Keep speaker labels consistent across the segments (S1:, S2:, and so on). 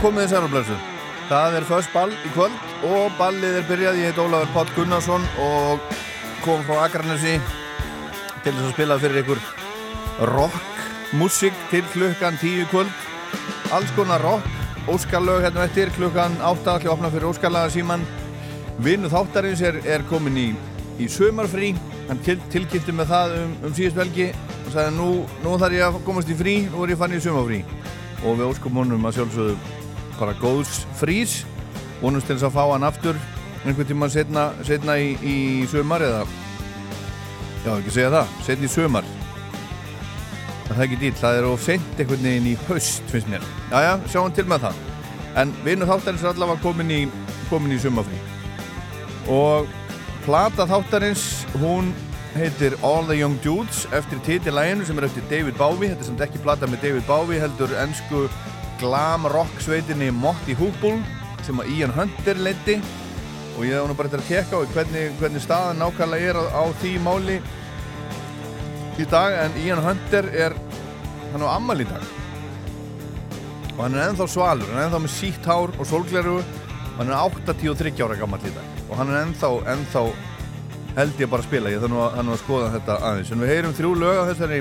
S1: Komið þið særaflössu. Það er först ball í kvöld og ballið er byrjað. Ég heit Ólafur Páll Gunnarsson og kom frá Akranesi til þess að spila fyrir ykkur rockmusik til klukkan 10 í kvöld. Alls konar rock, óskarlög hérna eftir klukkan 8 allir opna fyrir óskarlaga síman. Vinnu þáttarins er, er komin í, í sömarfrí. Hann til, tilkynnti með það um, um síðust velgi og sagði nú, nú þarf ég að komast í frí, nú er ég fann í sömarfrí og við óskum honum að sjálfsögðu bara góðs frís vonumst til þess að fá hann aftur einhvern tíma setna, setna í, í sömar eða? Já ekki segja það, setna í sömar það er ekki dýl, það er of sent einhvern veginn í haust finnst mér. Jájá, sjáum til með það. En vinnu þáttarins er allavega komin í komin í sömafrí og plata þáttarins hún heitir All the Young Dudes eftir titilæginu sem er eftir David Bowie. Þetta er samt ekki plata með David Bowie heldur ennsku glam rock sveitinni Motti Húbúl sem að Ian Hunter leiti og ég hef nú bara til að tekka á hvernig, hvernig staðan nákvæmlega er á, á því máli í dag en Ian Hunter er hann á ammal í dag. Og hann er ennþá svalur hann er ennþá með sítt hár og sólgleru og hann er 83 ára gammal í dag. Og hann er ennþá, ennþá held ég bara að spila, ég þannig að, að skoða þetta aðeins, en við heyrum þrjú lög á þessari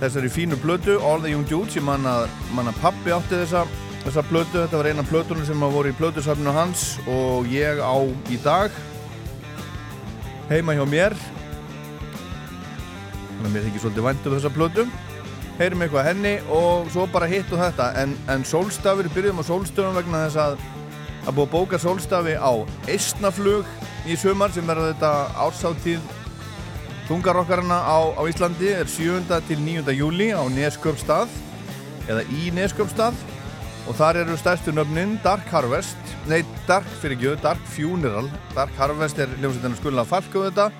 S1: þessari fínu blödu All the Young Dudes, ég man að, man pappi átti þessa, þessa blödu, þetta var eina blödunum sem að voru í blödusafninu hans og ég á í dag heima hjá mér. Þannig að mér þykir svolítið væntu um þessa blödu heyrum eitthvað henni og svo bara hitt og þetta. En, en sólstafir, byrjum á sólstöðum vegna þess að að búið að bóka sólstafi á Eistnaflug í sumar sem verður þetta ársáttíð tungarokkarna á, á Íslandi er 7. til 9. júli á Nesköpstað eða í Nesköpstað og þar eru stærstu nöfnin Dark Harvest nei, Dark fyrir ekki, Dark Funeral Dark Harvest er ljómsveitina skulna falku þetta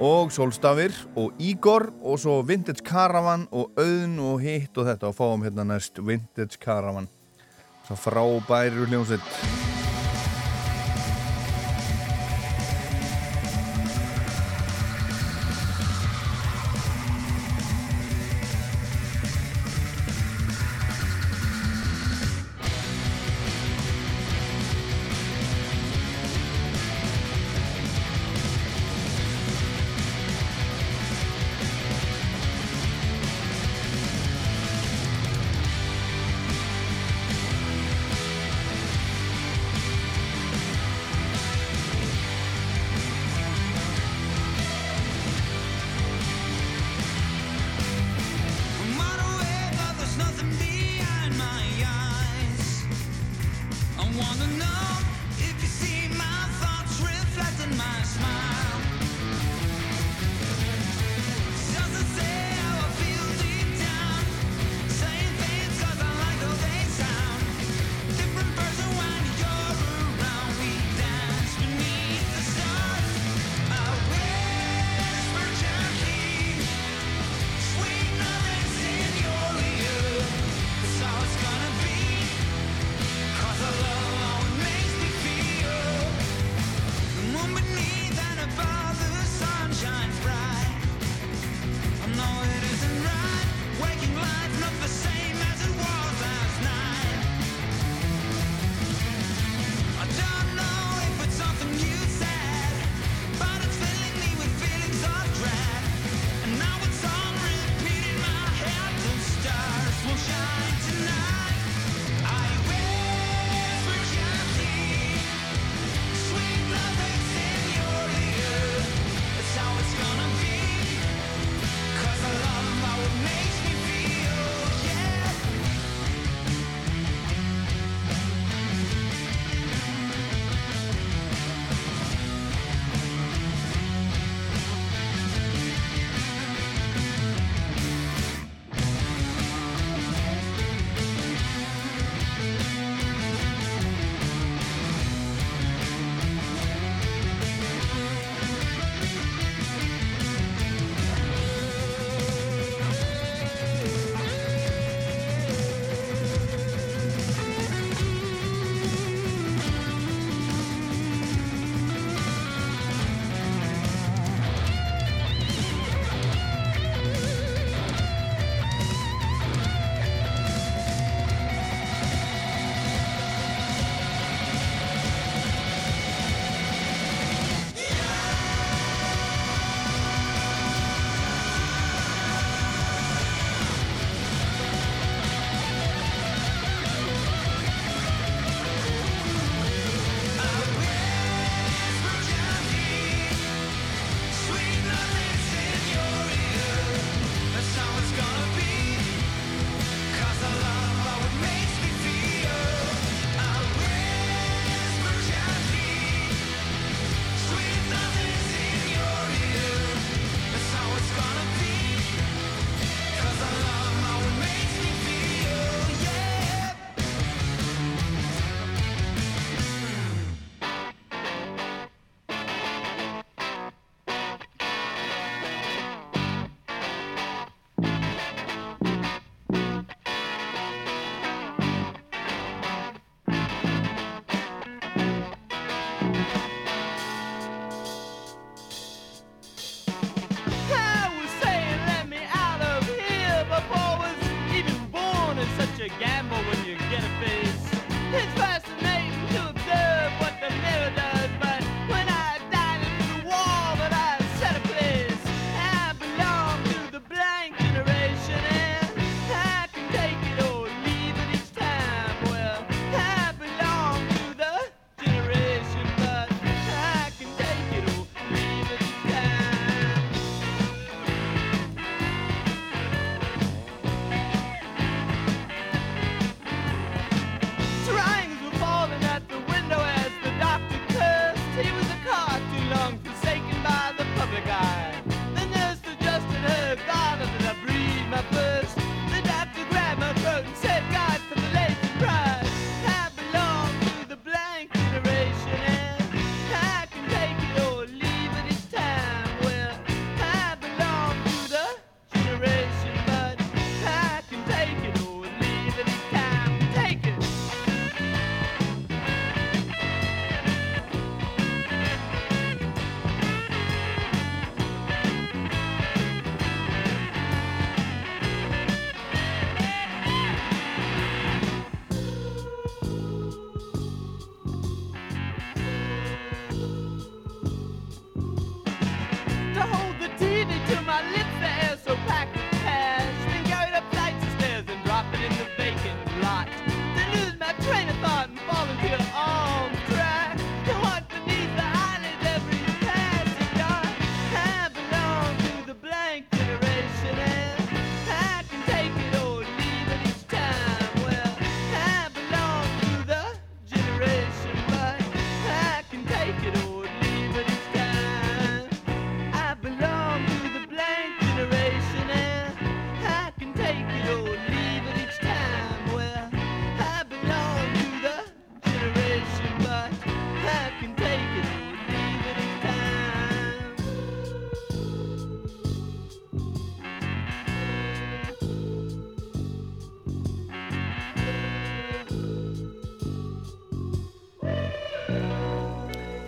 S1: og Solstafir og Igor og svo Vintage Caravan og Auðn og hitt og þetta og fáum hérna næst Vintage Caravan svo frábæri hljómsveit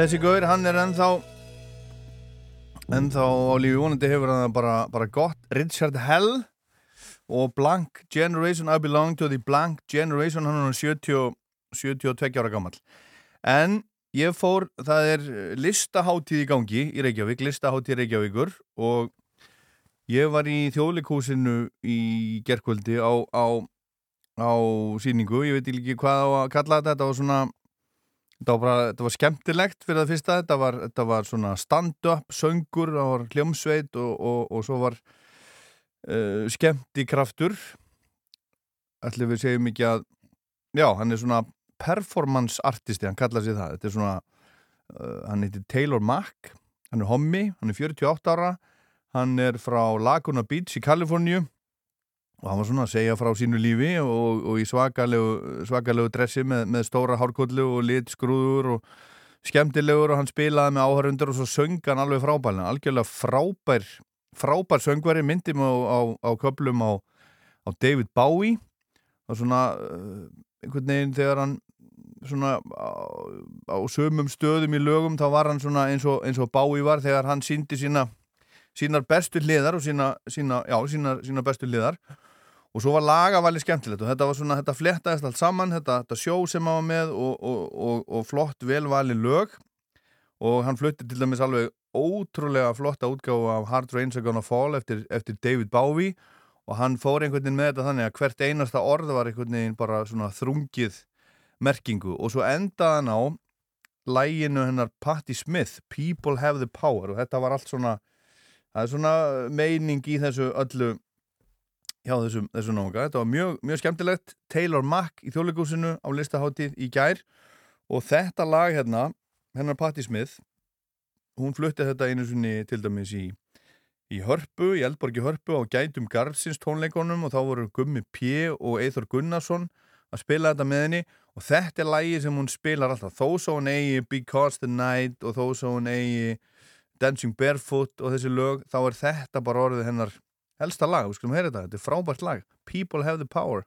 S1: Þessi gaur, hann er ennþá ennþá á lífi. Vonandi hefur hann bara, bara gott. Richard Hell og Blank Generation I belong to the Blank Generation. Hann er 70, 72 ára gammal en ég fór, það er listaháttíð í gangi í Reykjavík, listaháttíð Reykjavíkur og ég var í þjóðleikúsinu í gerkvöldi á, á, á síningu, ég veit ekki hvað að kalla þetta, þetta var svona Þetta var, bara, þetta var skemmtilegt fyrir það fyrsta, þetta var, þetta var svona stand-up, söngur, það var hljómsveit og, og, og svo var uh, skemmtikraftur. Ætlum við segjum ekki að, já, hann er svona performance artisti, hann kallaði sig það. Þetta er svona, uh, hann heitir Taylor Mack, hann er hommi, hann er 48 ára, hann er frá Laguna Beach í Kaliforníu og hann var svona að segja frá sínu lífi og, og í svakalegu, svakalegu dressi með, með stóra hárkullu og litskrúður og skemmtilegur og hann spilaði með áhörundur og svo söng hann alveg frábælna, algjörlega frábær frábær söngveri, myndi mig á, á, á köplum á, á David Bowie. Og svona uh, einhvern veginn þegar hann svona á, sömum stöðum í lögum þá var hann svona eins og, eins og Bowie var þegar hann síndi sína sínar bestu hliðar og sína, sína, já, sínar, sínar bestu hliðar og svo var lagavali skemmtilegt og þetta var svona, þetta flettaðist allt saman þetta, þetta sjó sem hann var með og, og, og, og flott velvali lög. Og hann flutti til dæmis alveg ótrúlega flotta útgáfa af Hard Rains Are Gonna Fall eftir, eftir David Bowie. Og hann fór einhvern veginn með þetta þannig að hvert einasta orð var einhvern veginn bara svona þrungið merkingu. Og svo endaði hann á læginu hennar Patti Smith People Have the Power. Og þetta var allt svona það er svona meining í þessu öllu hjá þessum, þessum nága. Þetta var mjög, mjög skemmtilegt. Taylor Mack í þjóðleikúsinu á listaháttíð í gær og þetta lag hérna, hennar Patti Smith, hún flutti þetta einu svonni til dæmis í, í Hörpu, í Eldborgi Hörpu á Gætum Garðsins tónleikonum og þá voru Gummi P. og Eithor Gunnarsson að spila þetta með henni og þetta er lagi sem hún spilar alltaf þó svo hún eigi Because the Night og þó svo hún eigi Dancing Barefoot og þessi lög þá er þetta bara orðið hennar helsta lag, við skulum heyra þetta, þetta er frábært lag. People Have the Power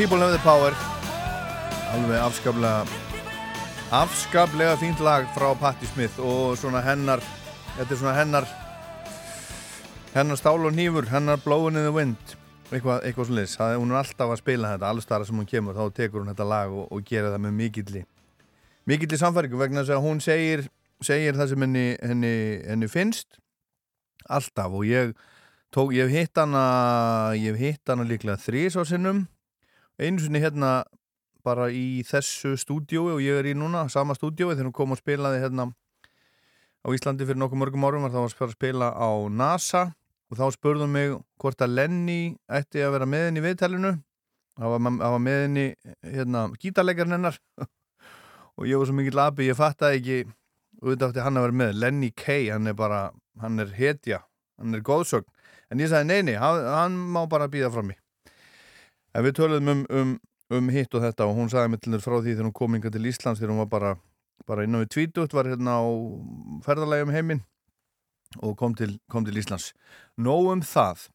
S1: People Have the Power. Alveg afskaplega afskaplega fínt lag frá Patti Smith og svona hennar þetta er svona hennar hennar stál og nýfur, hennar Blowin' in the Wind eitthvað, eitthvað svona liðs, hún er alltaf að spila þetta alls þar sem hún kemur, þá tekur hún þetta lag og, og gera það með mikilli mikilli samfæringu vegna þess að hún segir segir það sem henni, henni, henni finnst alltaf og ég tók, ég hef hitt hana ég hef hitt hana líklega þrís á sinnum einu sinni hérna bara í þessu stúdiói og ég er í núna, sama stúdiói þegar hún kom og spilaði hérna á Íslandi fyrir nokkuð mörgum árum var það að spila á NASA og þá spurðum mig hvort að Lenny ætti að vera með henni í viðtælinu það var, var með henni hérna, gítarleikarinn hennar. Og ég var svo mikið labi, ég fattaði ekki auðvitað átti hann að vera með. Lenny Kay, hann er bara, hann er hetja hann er góðsögn, en ég sagði neini hann má bara býða frá mig En við töluðum um, um, um hitt og þetta og hún sagði mig til þér frá því þegar hún kom inga til Íslands þegar hún var bara, bara innan við tvítugt, var hérna á ferðarlægum heiminn og kom til, kom til Íslands. Nóum það.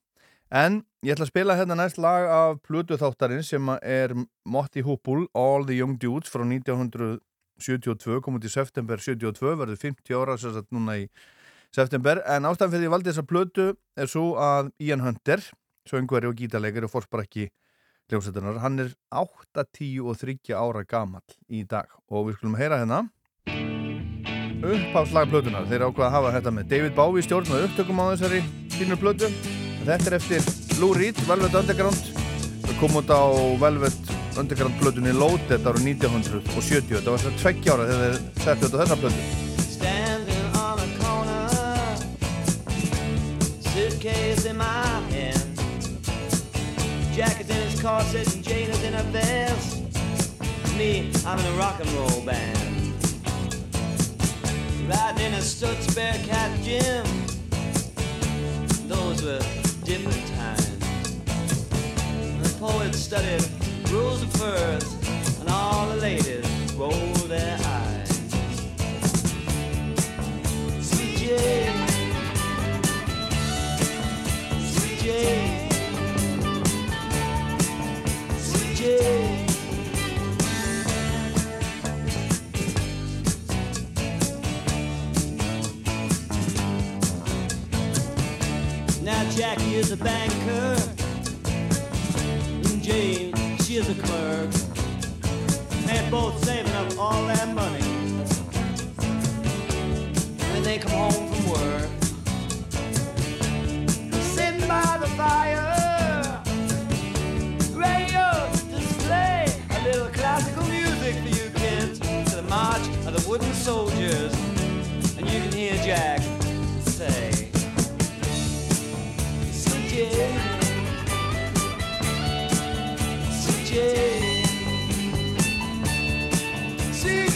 S1: En ég ætla að spila hérna næst lag af Plutu þáttarinn sem er Motti Húpul, All the Young Dudes frá 1972, kom út í september 72, verður 50 ára sérstaklega núna í september, en ástæðan fyrir ég valdi þessa Plutu er svo að Ian Hunter, söngveri og gítarleikari og fórsprakki hljómsveitunar, hann er 8, 10 og 30 ára gamal í dag og við skulum heyra hérna uppháslag plötunar, þeir ákvaða að hafa þetta með David Bowie stjórn og upptökum á þessari fínur plötu, þetta er eftir Lou Reed, Velvet Underground. Það kom út á Velvet Underground plötunni Loaded ára 1970 þetta var að tveggja ára þegar þeir settu þetta á þessa plötu. Standing on a corner Suitcase in my hand Jacket in his corset and Jane is in her vest. Me, I'm in a rock and roll band. Riding in a Stutz Bearcat gym. Those were different times. The poets studied rules of first, and all the ladies rolled their eyes. Sweet Jane, Sweet Jane. Now Jackie is a banker and Jane, she is a clerk. They're both saving up all that money when they come home from work. Sitting by the fire wooden soldiers. And you can hear Jack say, Sweet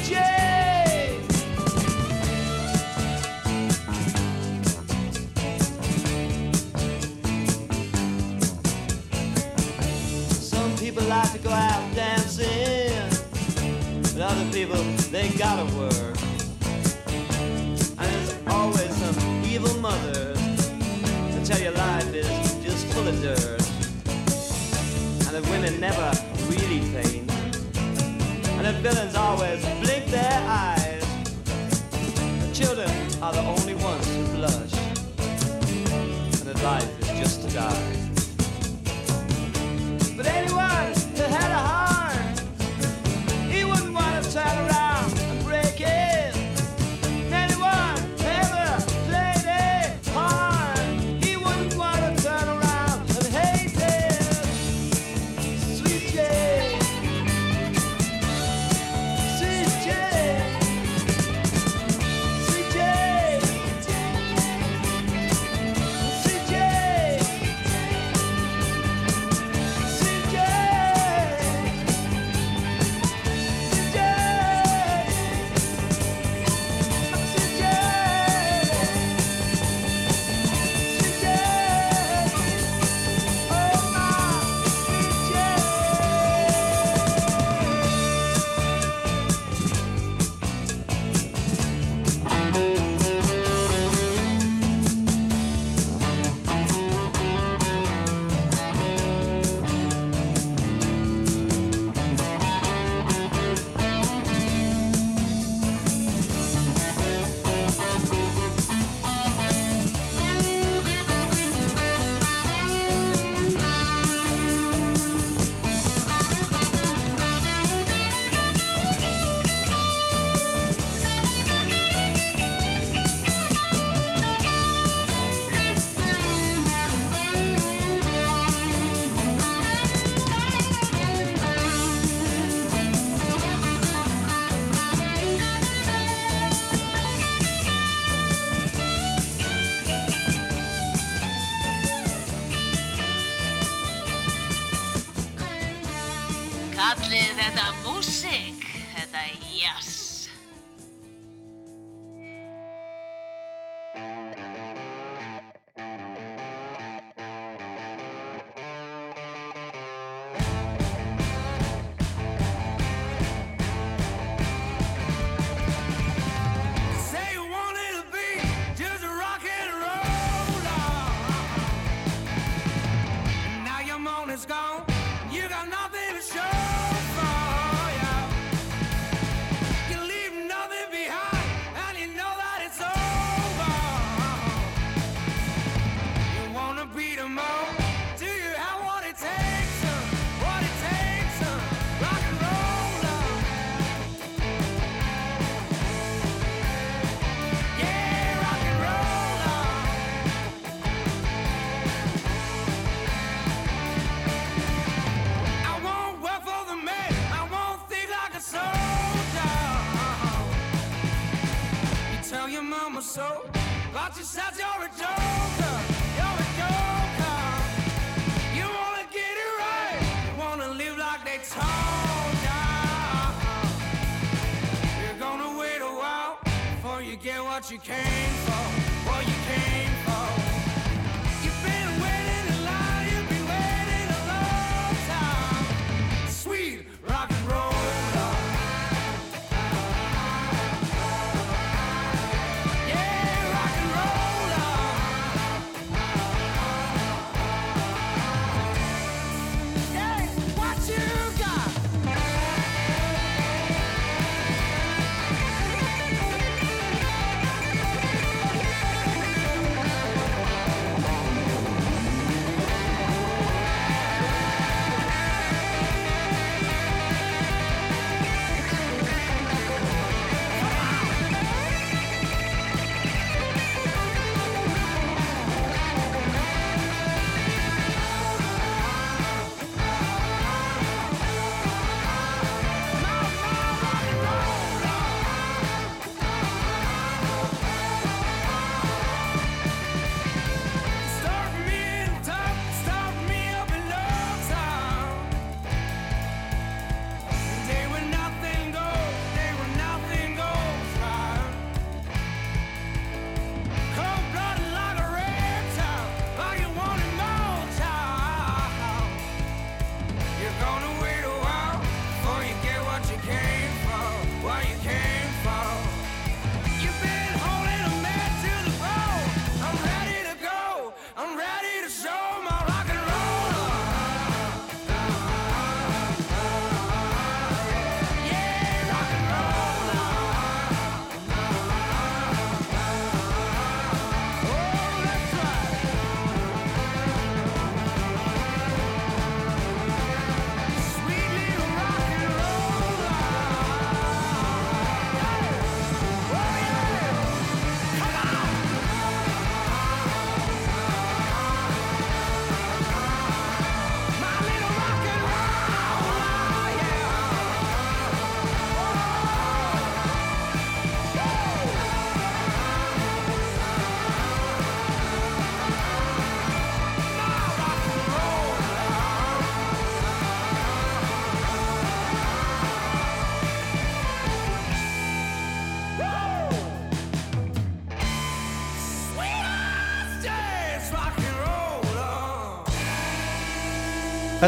S1: Jane. Some people like to go out dancing but other people, they gotta work. And there's always some evil mothers to tell you life is just full of dirt. And the women never really faint. And the villains always blink their eyes. The children are the only ones who blush. And that life is just to die.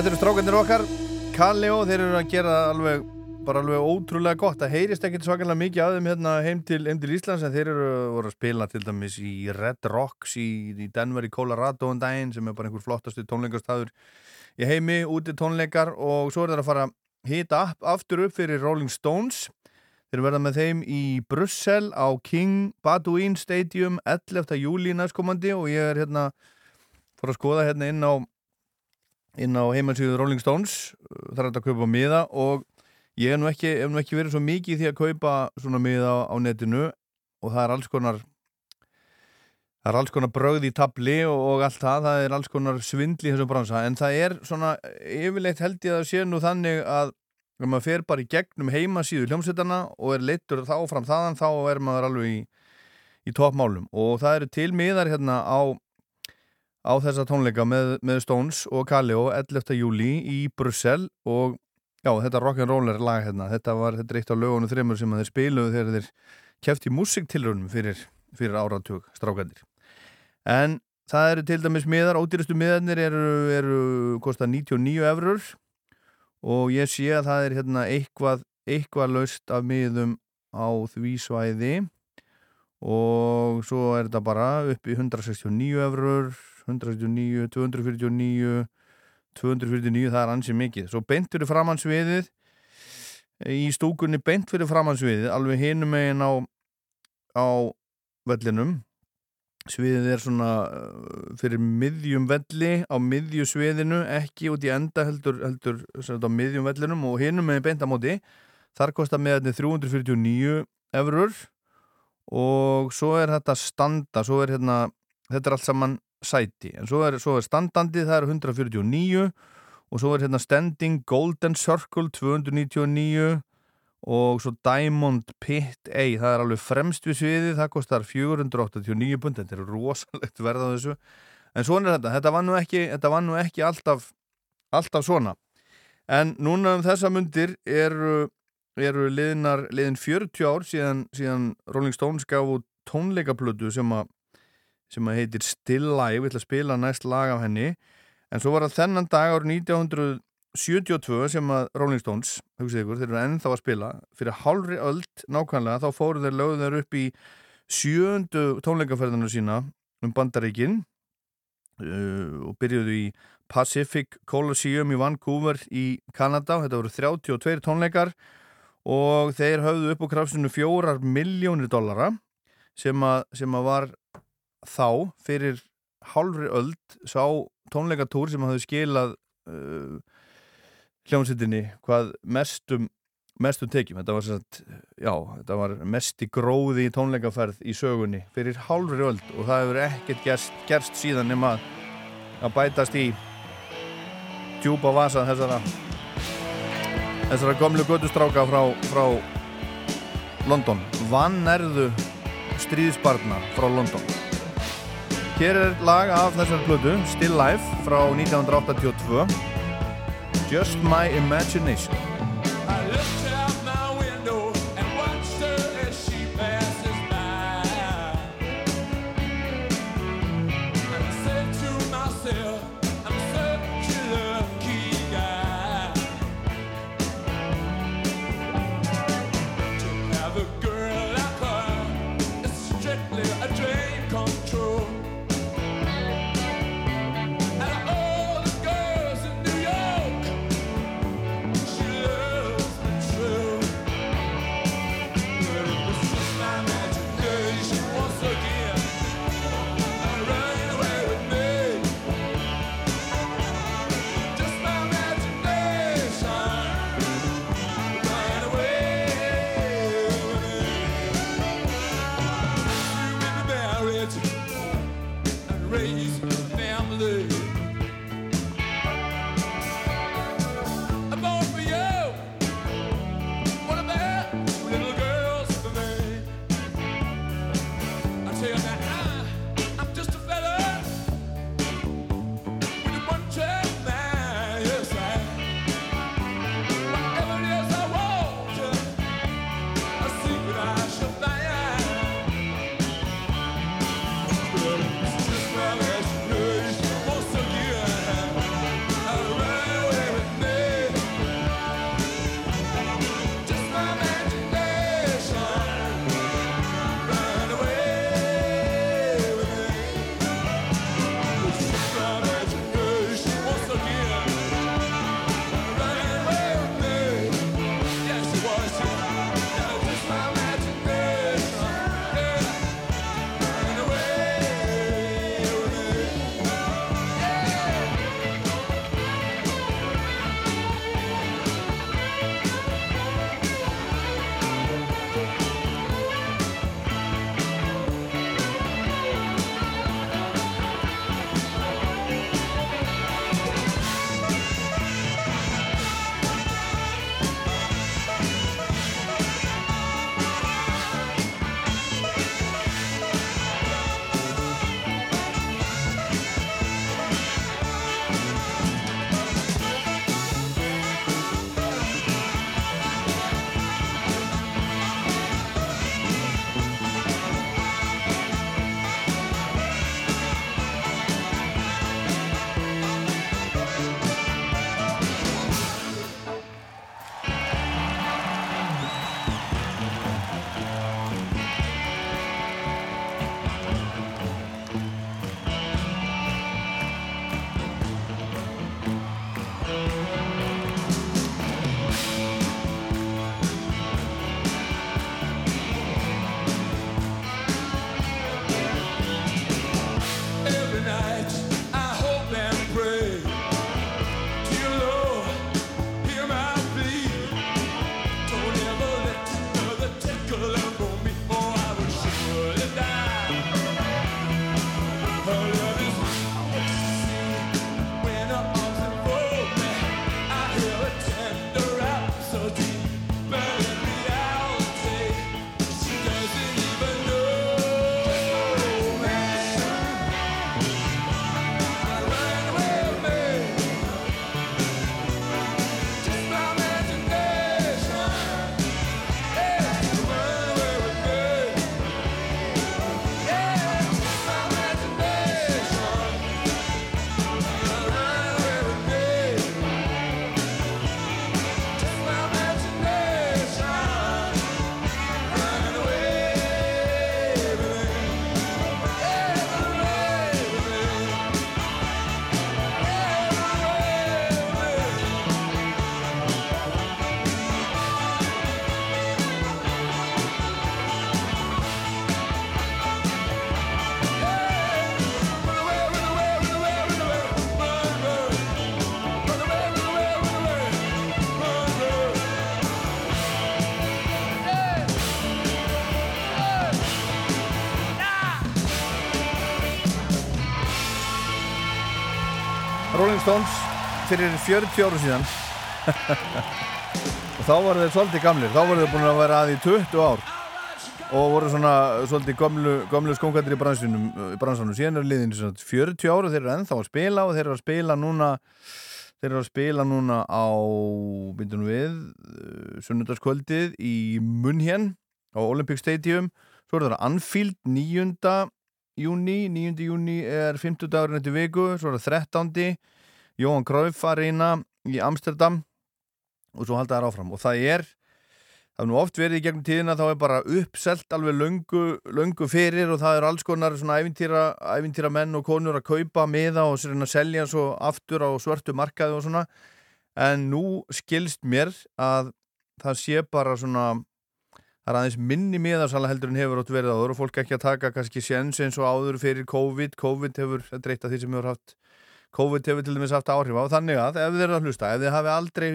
S1: Þetta eru strákandir okkar Kaleo, þeir eru að gera alveg bara alveg ótrúlega gott. Það heyrist ekkert svakalega mikið af þeim hérna heim til, heim til Íslands en þeir eru voru að spila til dæmis í Red Rocks í, í Denver í Colorado um daginn sem er bara einhver flottastu tónleikastaður í heimi, úti tónleikar. Og svo er þeir að fara að hita aftur upp fyrir Rolling Stones. Þeir verða með þeim í Brussel á King Badouin Stadium 11. júli næstkomandi. Og ég er hérna fór að skoða hérna inn á inn á heimansíðu Rolling Stones uh, þar er þetta að kaupa miða og ég hef nú ekki, hef nú ekki verið svo mikið í því að kaupa svona miða á, á netinu og það er alls konar það er alls konar brögð í tabli og, og allt það, það er alls konar svindli í þessum bransa, en það er svona yfirleitt held ég að sé nú þannig að ef maður fer bara í gegnum heimasíðu hljómsveitana og er leittur þá fram þaðan þá er maður alveg í, í toppmálum. Og það eru til miðar hérna á á þessa tónleika með, með Stones og Kaleo 11. júli í Brussel og já, þetta rock'n'roller lag hérna, þetta var þetta eitt á lögunum þreymur sem þeir spiluðu þegar þeir kæft í músiktilrunum fyrir, fyrir áratug strákandir en það eru til dæmis miðar, ódýrastu miðarnir eru, eru kosta 99 eurur og ég sé að það er hérna eitthvað, eitthvað laust af miðum á því svæði og svo er þetta bara upp í 169 eurur 169, 249 249, það er ansið mikið. Svo beint fyrir framansviðið í stúkunni beint fyrir framansviðið alveg hinum megin á á vellinum. Sviðið er svona uh, fyrir miðjum velli á miðju sviðinu, ekki út í enda heldur, heldur sagt, á miðjum vellinum og hinum megin beint á móti. Þar kostar með þetta 349 eurur og svo er þetta standa, svo er hérna þetta er allt saman sæti. En svo er, svo er standandi, það er 149 og svo er hérna standing golden circle 299 og svo Diamond Pit A. Það er alveg fremst við sviði það kostar 489 pund þetta er rosalegt verð á þessu. En svona er þetta, þetta var nú ekki, var nú ekki alltaf, alltaf svona. En núna um þessa mundir eru, eru liðnar, liðin 40 ár síðan, síðan Rolling Stones gaf út tónleikaplötu sem að sem að heitir Still Live, við ætlum að spila næst lag af henni. En svo var það þennan dag árið 1972 sem að Rolling Stones, hugsið ykkur, þeir eru ennþá að spila. Fyrir hálfri öld nákvæmlega þá fóru þeir lögðu þeir upp í sjöndu tónleikaferðinu sína um bandaríkin uh, og byrjuðu í Pacific Coliseum í Vancouver í Kanada, þetta voru 32 tónleikar og þeir höfðu upp á krafsinu fjórar miljónir dollara sem að, sem að var þá fyrir hálfri öld sá tónleikatúr sem hafði skilað uh, hljómsveitinni hvað mestum mestum tekjum, þetta var, sagt, já, þetta var mest í gróði í tónleikaferð í sögunni fyrir hálfri öld og það hefur ekkert gerst, gerst síðan nema að bætast í djúpa vasa þessara þessara gömlu gödustráka frá, frá London. Vannærðu stríðsbarna frá London Hér er lag af þessar blödu Still Life frá 1982 Just My Imagination Rolling Stones fyrir 40 ára síðan og þá voru þeir svolítið gamlir þá voru þeir búin að vera að í 20 ár og voru svona svolítið gamlu, gamlu skóngandir í bransunum, síðan er liðin svona 40 ára þeir eru ennþá að spila og þeir eru að spila núna þeir eru að spila núna á byrjunum við sunnundaskvöldið í Munhén á Olympic Stadium svo er það Anfield 9. júni 9. júni er 50 dagurinn eftir viku, svo er það 13. Jóhann Cruyff Arena í Amsterdam og svo halda það áfram. Og það er það er nú oft verið í gegnum tíðina þá er bara uppselt alveg löngu, löngu fyrir og það er alls konar svona ævintýra, ævintýra menn og konur að kaupa miða og sér að selja svo aftur á svörtu markaði og svona. En nú skilst mér að það sé bara svona það er aðeins minni miðarsala heldur en hefur átt verið áður og fólk ekki að taka kannski séns eins og áður fyrir COVID. COVID hefur, þetta eitt af því sem hefur haft COVID hefur til dæmis haft áhrif á þannig að ef þið eru að hlusta, ef þið hafi aldrei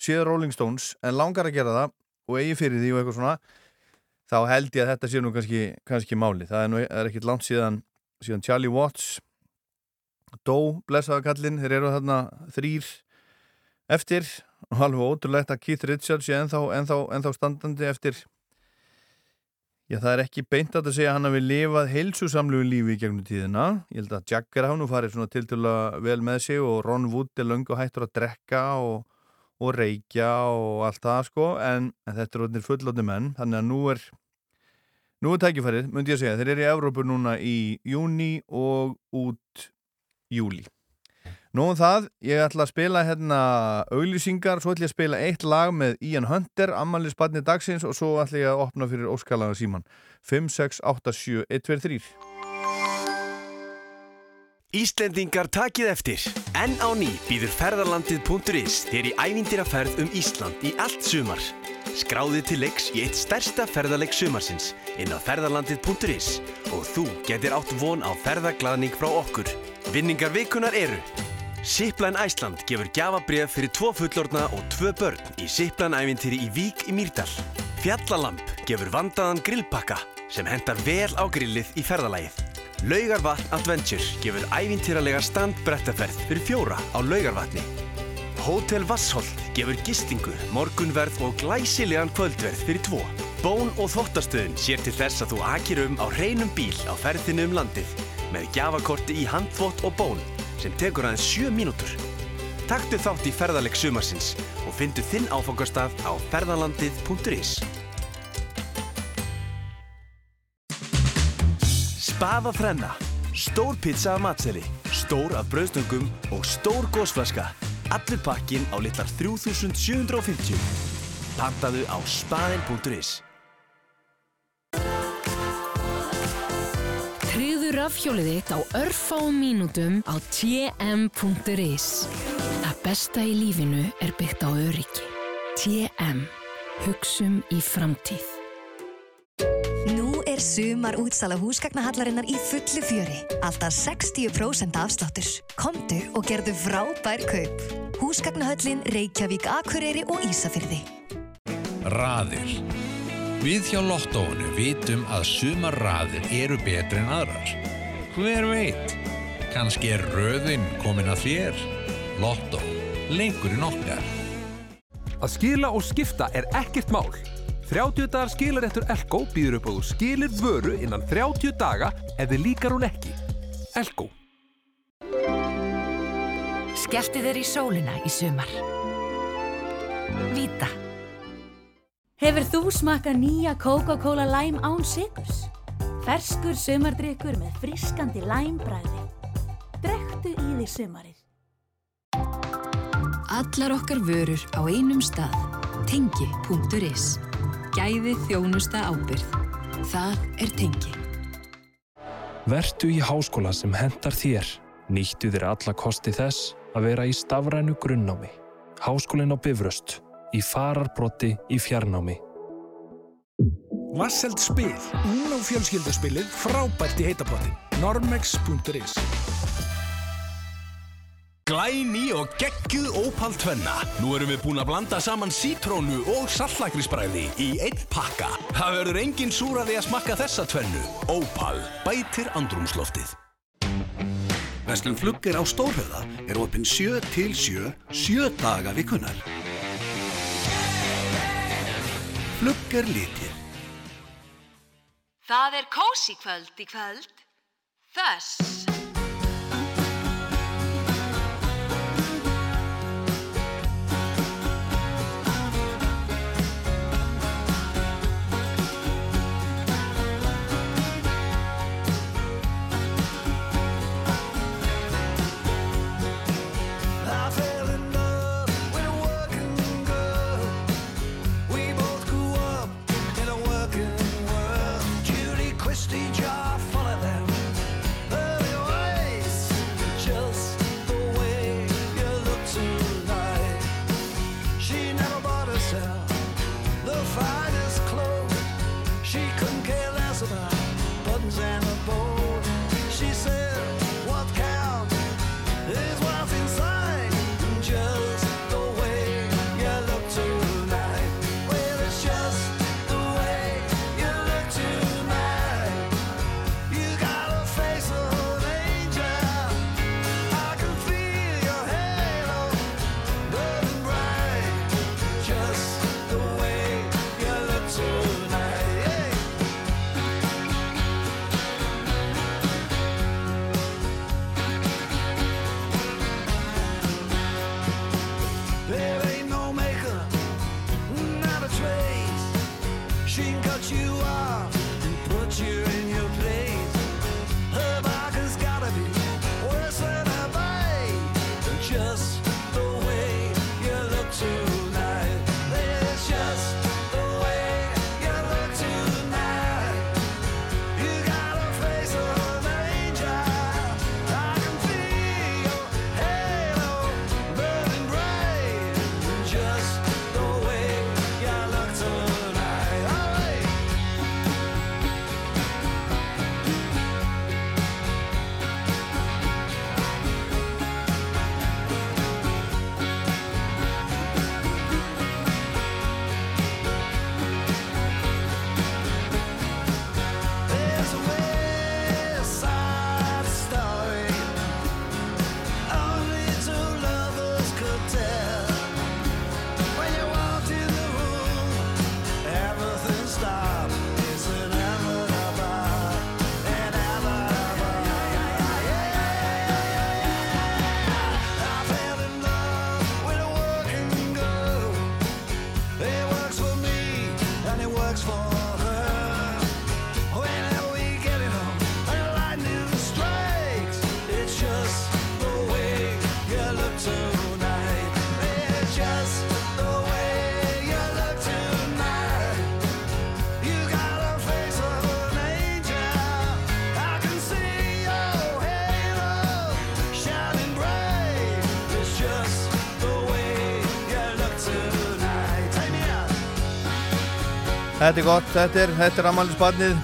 S1: séð Rolling Stones en langar að gera það og eigi fyrir því og eitthvað svona þá held ég að þetta sé nú kannski, kannski máli það er, nú, er ekkit langt síðan, síðan Charlie Watts dó, blessaða kallinn, þeir eru þarna þrýr eftir og alveg ótrúlegt að Keith Richards sé ennþá, ennþá, ennþá standandi eftir Já, það er ekki beint að segja að hann hafi lifað heilsusamlu lífi í gegnum tíðina. Ég held að Jagger hafa nú farið svona tiltöla vel með sig og Ron Wood er löngu hættur að drekka og, og reykja og allt það sko, en, en þetta er orðinir fullótti menn, þannig að nú er nú er tækifærið, myndi ég að segja, þeir eru í Evrópu núna í júni og út júli. Nú um það, ég ætla að spila hérna auglýsingar, svo ætla ég að spila eitt lag með Ian Hunter, Amalys Badni dagsins og svo ætla ég að opna fyrir Óskalaga síman 5, 6, 8, 7, 1, 2, 3
S2: Íslendingar takið eftir. En á ný býður ferðarlandið.is þér í ævindiraferð um Ísland í allt sumar. Skráðið til leiks í eitt stærsta ferðarleik sumarsins inn á ferðarlandið.is og þú getur átt von á ferðaglaðning frá okkur. Vinningar vikunar eru Siplan Æsland gefur gjafabref fyrir tvo fullorna og tvö börn í Siplan ævintýri í Vík í Mýrdal. Fjallalamp gefur vandaðan grillpakka sem hendar vel á grillið í ferðalagið. Laugarvatn Adventure gefur ævintýralega standbrettaferð fyrir fjóra á Laugarvatni. Hótel Vassholt gefur gistingu, morgunverð og glæsilegan kvöldverð fyrir tvo. Bón og þvottastöðun sér til þess að þú akir um á hreinum bíl á ferðinu um landið með gjafakorti í handþvott og bón sem tekur aðeins 7 mínútur. Taktu þátt í ferðaleg sumarsins og fyndu þinn áfangastað á ferðalandið.is Spaða þrenna, stór pizza af matseli, stór af brauðstöngum og stór gósflaska. Allur pakkin á litlar 3750. Pantaðu á spaðin.is
S3: rafhjólið þitt á örfáum mínútum á tm.is. Það besta í lífinu er byggt á öryggi. TM. Hugsum í framtíð.
S4: Nú er sumar útsala húsgagnahallarinnar í fullu fjöri. Alltaf 60% afsláttur. Komdu og gerðu frábær kaup. Húsgagnahöllin Reykjavík, Akureyri og Ísafyrði.
S5: Raðir. Við hjá Lottóinu vitum að sumar raðir eru betri en aðrar. Hver veit? Kanski er röðin komin að þér. Lottó. Leikurinn okkar.
S6: Að skila og skipta er ekkert mál. 30 dagar skilaréttur Elko býður upp á þú skilir vöru innan 30 daga ef þið líkar hún ekki. Elko.
S7: Skellti þér í sólina í sumar. Víta.
S8: Hefur þú smakað nýja Coca-Cola Lime án sigurs? Ferskur sumardrykkur með friskandi læmbræði. Drektu í því sumarið.
S3: Allar okkar vörur á einum stað. Tengi.is. Gæði þjónusta ábyrð. Það er Tengi.
S9: Vertu í háskóla sem hendar þér. Nýttu þér alla kosti þess að vera í stafrænu grunnnámi. Háskólinn á Bifröst. Í fararbrotti í fjarnámi.
S10: Vasseld spil, ún og fjölskyldaspilið, frábært í heitapotti. Normex.is
S2: Glæný og geggjuð Opal tvenna. Nú erum við búin að blanda saman sítrónu og saltlakrisbræði í einn pakka. Það verður engin súraði að smakka þessa tvennu. Opal bætir andrumsloftið.
S11: Vestlum Flugger á Stórhöða er opinn 7 til 7, 7 daga vikunar. Flugger litir.
S7: Það er kósi kvöld í kvöld. Þess.
S1: Þetta er gott, þetta er, þetta er ammælisbarnið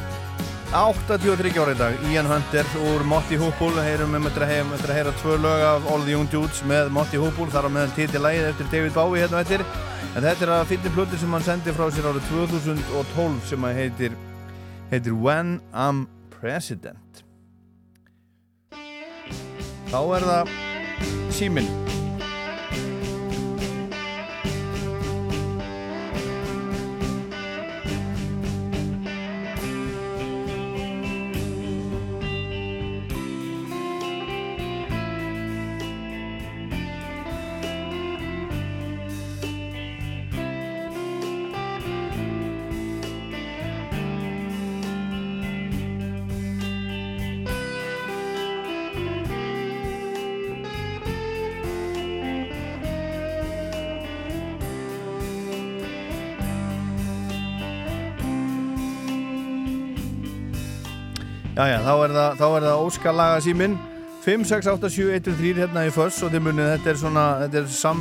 S1: 83 ára í dag. Ian Hunter úr Motti Hoopool heyrum við með að heyra, tvö lög af All the Young Dudes með Motti Hoopool þar á meðan titi lægið eftir David Bowie hérna eftir. En þetta er að finna plötu sem hann sendi frá sér árið 2012 sem að heitir heitir When I'm President. Þá er það síminn Jæja, þá er það, það óskalaga síminn 5687103 hérna í föss og þið munið þetta er svona þetta er sam,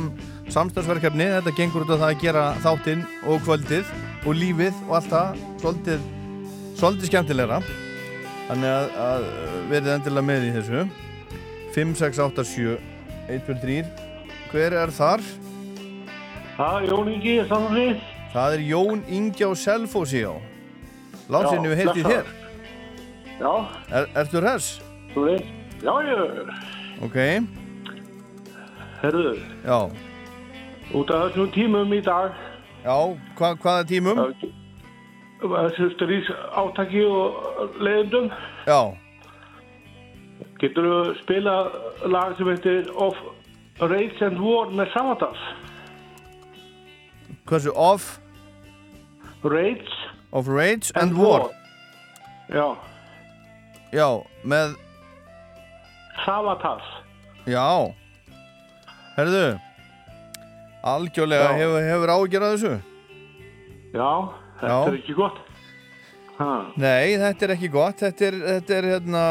S1: samstagsverkefni þetta gengur út á það að gera þáttinn og kvöldið og lífið og allt það svolítið, svolítið skemmtilegra. Þannig að, að verið endilega með í þessu. 5687103 hver er þar?
S12: Það er Jón Ingi, samanlið.
S1: Það er Jón Ingi á Selfossi á Lásinni við heitið þér
S12: Já.
S1: er, Ertu hress?
S12: Þú veist. Já, já,
S1: Ok,
S12: herðu,
S1: já.
S12: út af þessum tímum í dag,
S1: Já, hva, hvaða tímum?
S12: þessu strís átaki og leiðendum,
S1: Já,
S12: getur þú spila lag sem heitir Of Rage and War með Savatas?
S1: hversu off
S12: Rage
S1: of Rage and, War.
S12: Já,
S1: Já, með,
S12: Savatas.
S1: já. Herðu, algjörlega
S12: Já.
S1: hefur, hefur ágjörð að þessu?
S12: Já, þetta
S1: Já.
S12: er ekki gott. Ha.
S1: Nei, þetta er ekki gott. Þetta er, þetta er hérna,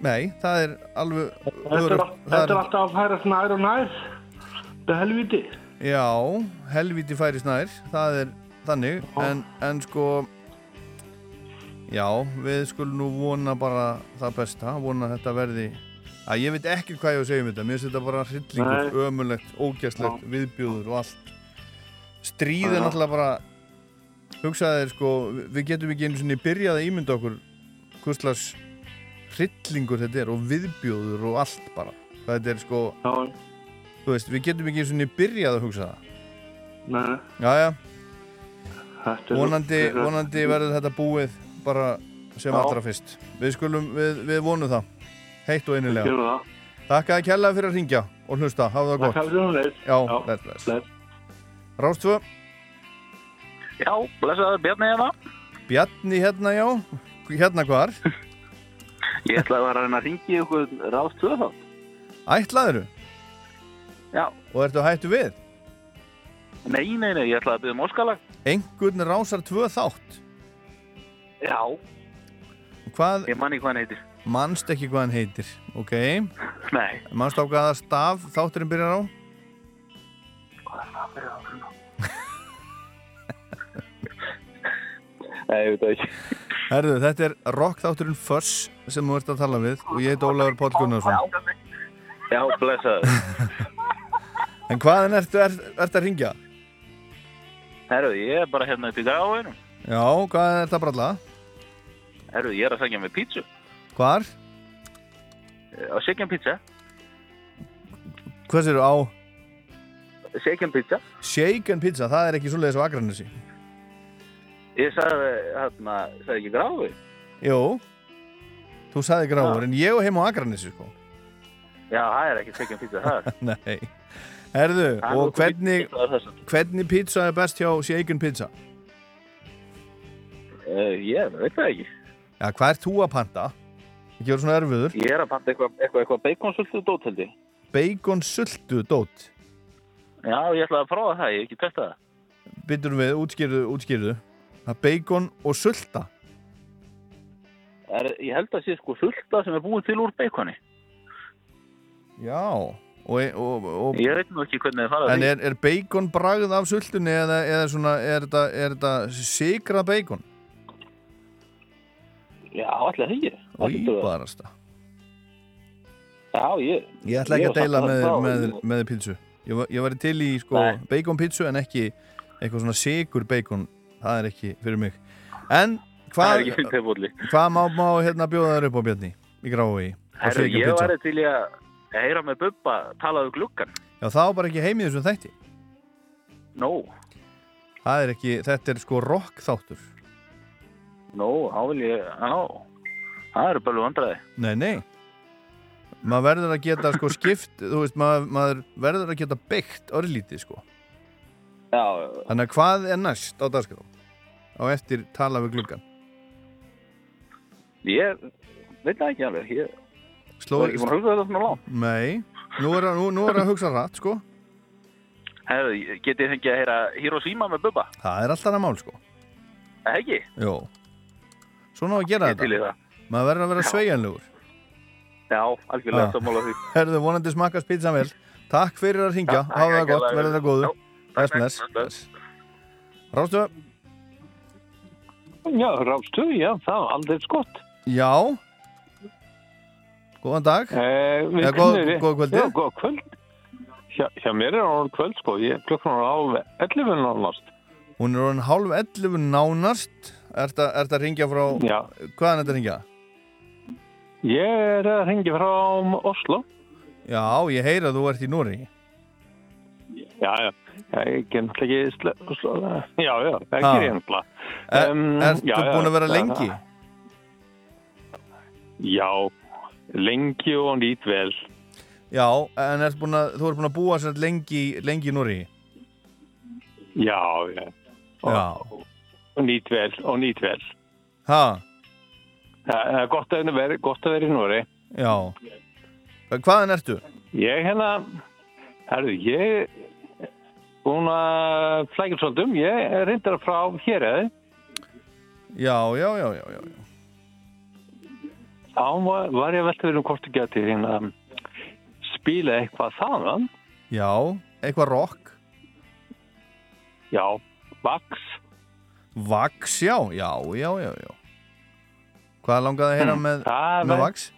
S1: nei, það er alveg,
S12: Þetta er,
S1: öruggt.
S12: þetta er alltaf að færa nær og nær. Það er helviti.
S1: Já, helviti færis nær, það er þannig, en, en sko, já, við skulum nú vona bara það besta, vona að þetta verði, að ég veit ekki hvað ég á að segja um þetta, mér finnst þetta bara hryllingur, ömulegt, ógæslegt, viðbjóður og allt. Stríð er náttúrulega bara, hugsaðir sko, við getum ekki einu sinni byrjað að ímynda okkur hvurslags hryllingur þetta er og viðbjóður og allt bara. Þetta er sko,
S12: Já.
S1: þú veist, við getum ekki einu sinni byrjað að hugsa það.
S12: Nei, er...
S1: vonandi,
S12: er-
S1: vonandi verður þetta búið bara sem allra fyrst. Við skulum, við, við vonum það, heitt og einilega. Takk að kella fyrir að ringja og hlusta, hafa það gott.
S12: Leið.
S1: Já,
S13: blessaður Bjarni hérna.
S1: Bjarni hérna, já. Hérna hvar?
S13: Ég ætlaði að vera að reyna að ringi ykkur rást tvö þá.
S1: Ætlaðuru?
S13: Já.
S1: Og ertu hættu við?
S13: Nei, nei, nei, ég ætlaði að byggja um óskalag.
S1: Engun rásar tvö þátt.
S13: Já,
S1: Hvað,
S13: ég manni hvað hann heitir.
S1: manst ekki hvað hann heitir, ok?
S13: Nei.
S1: Manst á hvaða staf þátturinn byrjar á?
S13: Nei, ég veit ekki.
S1: Herðu, þetta er rock þátturinn Fuss sem þú ert að tala við og ég heit Ólafur Páll Gunnarsson.
S13: Já, blessaður.
S1: En hvaðan ertu er, ert að ringja?
S13: Herru, ég er bara hérna upp í gráinu.
S1: Já, hvaðan ert að bralla?
S13: Herru, ég er að segja með pítsu.
S1: Hvar?
S13: Á Shaken Pizza.
S1: Hvað sér á
S13: Shaken Pizza.
S1: Shaken Pizza? Það er ekki svoleiðis á Akranessi.
S13: Ég sagði, hérna, sagði ekki gráinu.
S1: Jú, þú sagði gráður, en ég og heim á Akranessi, sko.
S13: Já, það er ekki Shaken Pizza, það er.
S1: Nei. Herðu,
S13: Það
S1: og hvernig,
S13: pizza
S1: hvernig pizza er best hjá Shaken Pizza?
S13: Uh, ég veit það ekki.
S1: Já, hvað ert þú að panta? Ekki verið svona erfiður.
S13: Ég er að panta eitthvað eitthva, eitthva baconsöldu dót held ég.
S1: Bacon sultu dót.
S13: Já, ég ætlaði að prófa það, ég hef ekki testað það.
S1: Byttur við, útskýrðu, útskýrðu. Það er bacon og sulta.
S13: Er, ég held að sé sko sulta sem er búið til úr baconi.
S1: Já, og, og, og
S13: Ég veit nú ekki hvernig þið fara
S1: En er, er bacon bragð af sultunni eða, eða svona, er þetta, er sigra bacon?
S13: Já, það ekki.
S1: Og íbarasta.
S13: Já, ég...
S1: Ég ætla ekki
S13: ég
S1: að deila með, með, með pítsu. Ég, var- ég var til í sko,
S13: Nei.
S1: bacon pítsu en ekki eitthvað svona sigur bacon. Það er ekki fyrir mig. En hvað, hvað má, má hérna bjóða þær upp á Bjarni í grái?
S13: Herru, ég var til í að heyra með Bubba talaðu gluggan.
S1: Já, það var bara ekki heim í þessum þætti.
S13: Nó,
S1: Það er ekki, þetta er sko rock þáttur.
S13: Nó, þá vil ég... Já, það eru bælu vandræði.
S1: Nei, nei. Maður verður að geta sko skipt, þú veist, maður, maður verður að geta byggt örlítið sko.
S13: Já,
S1: Þannig að hvað er næst á dagskrá? Á eftir tala við gluggan.
S13: ég veit það ekki alveg. Ég
S1: Sló-
S13: var ekki búin að hugsa þetta svona langt.
S1: Nei, nú er, að- nú, nú er að hugsa rætt sko.
S13: Herru, getið þið fengið að heyra Hiroshima með Bubba?
S1: Það er alltaf annað mál sko.
S13: Það ekki?
S1: Jó. Svona á að gera þetta. Maður verður að vera sveigjanlegur.
S13: Já, algjörlega
S1: Já.
S13: sammála því.
S1: Herðu, vonandi smakkast pítsan vel. Takk fyrir að ringja. Hafa það gott, verður það góðu.
S13: Já,
S1: Bless,
S13: takk,
S1: bless.
S13: takk,
S1: bless. Rástu?
S14: Já, rástu, já, það var aldrei skott.
S1: Já. Góðan dag.
S14: Eh, við
S1: Eða góð- góð kvöldið.
S14: Já, góð kvöld. Hjá, hjá mér er hann kvöld, sko. Ég klukkan á alveg 11 nánast.
S1: Hún er orðin hálf 11 nánast. Er þetta að ringja frá...
S14: Já.
S1: Hvaðan er þetta að ringja?
S14: Ég er að ringi frá Oslo.
S1: Já, ég heyra að þú ert í Núri.
S14: Já, já. Ég er náttúrulega ekki sle- Oslo. Já, já, það
S1: Ha.
S14: ger ég náttúrulega.
S1: Er,
S14: Um,
S1: búin að vera lengi?
S14: Já, lengi og nýtt vel.
S1: Já, en búin að, þú ert búin að búa lengi, lengi í Núri.
S14: Já, já.
S1: Já.
S14: Og nýtt vel, og nýtt vel.
S1: Ha,
S14: Það er gott að vera, gott að vera í Nóri.
S1: já. Hvaðan ertu?
S14: Ég hérna, herru, ég búin að flækja svolítum. Ég er reyndar frá hér eða.
S1: Já, já, já, já, já.
S14: Þá var, var ég að velta verið um hvort þú geti hérna spila eitthvað þaðan.
S1: Já, eitthvað rock.
S14: Já, Vax.
S1: Vax, já, já, já, já, já. Hvað langaði að heyra
S14: Hmm,
S1: með, með
S14: var-
S1: Vax?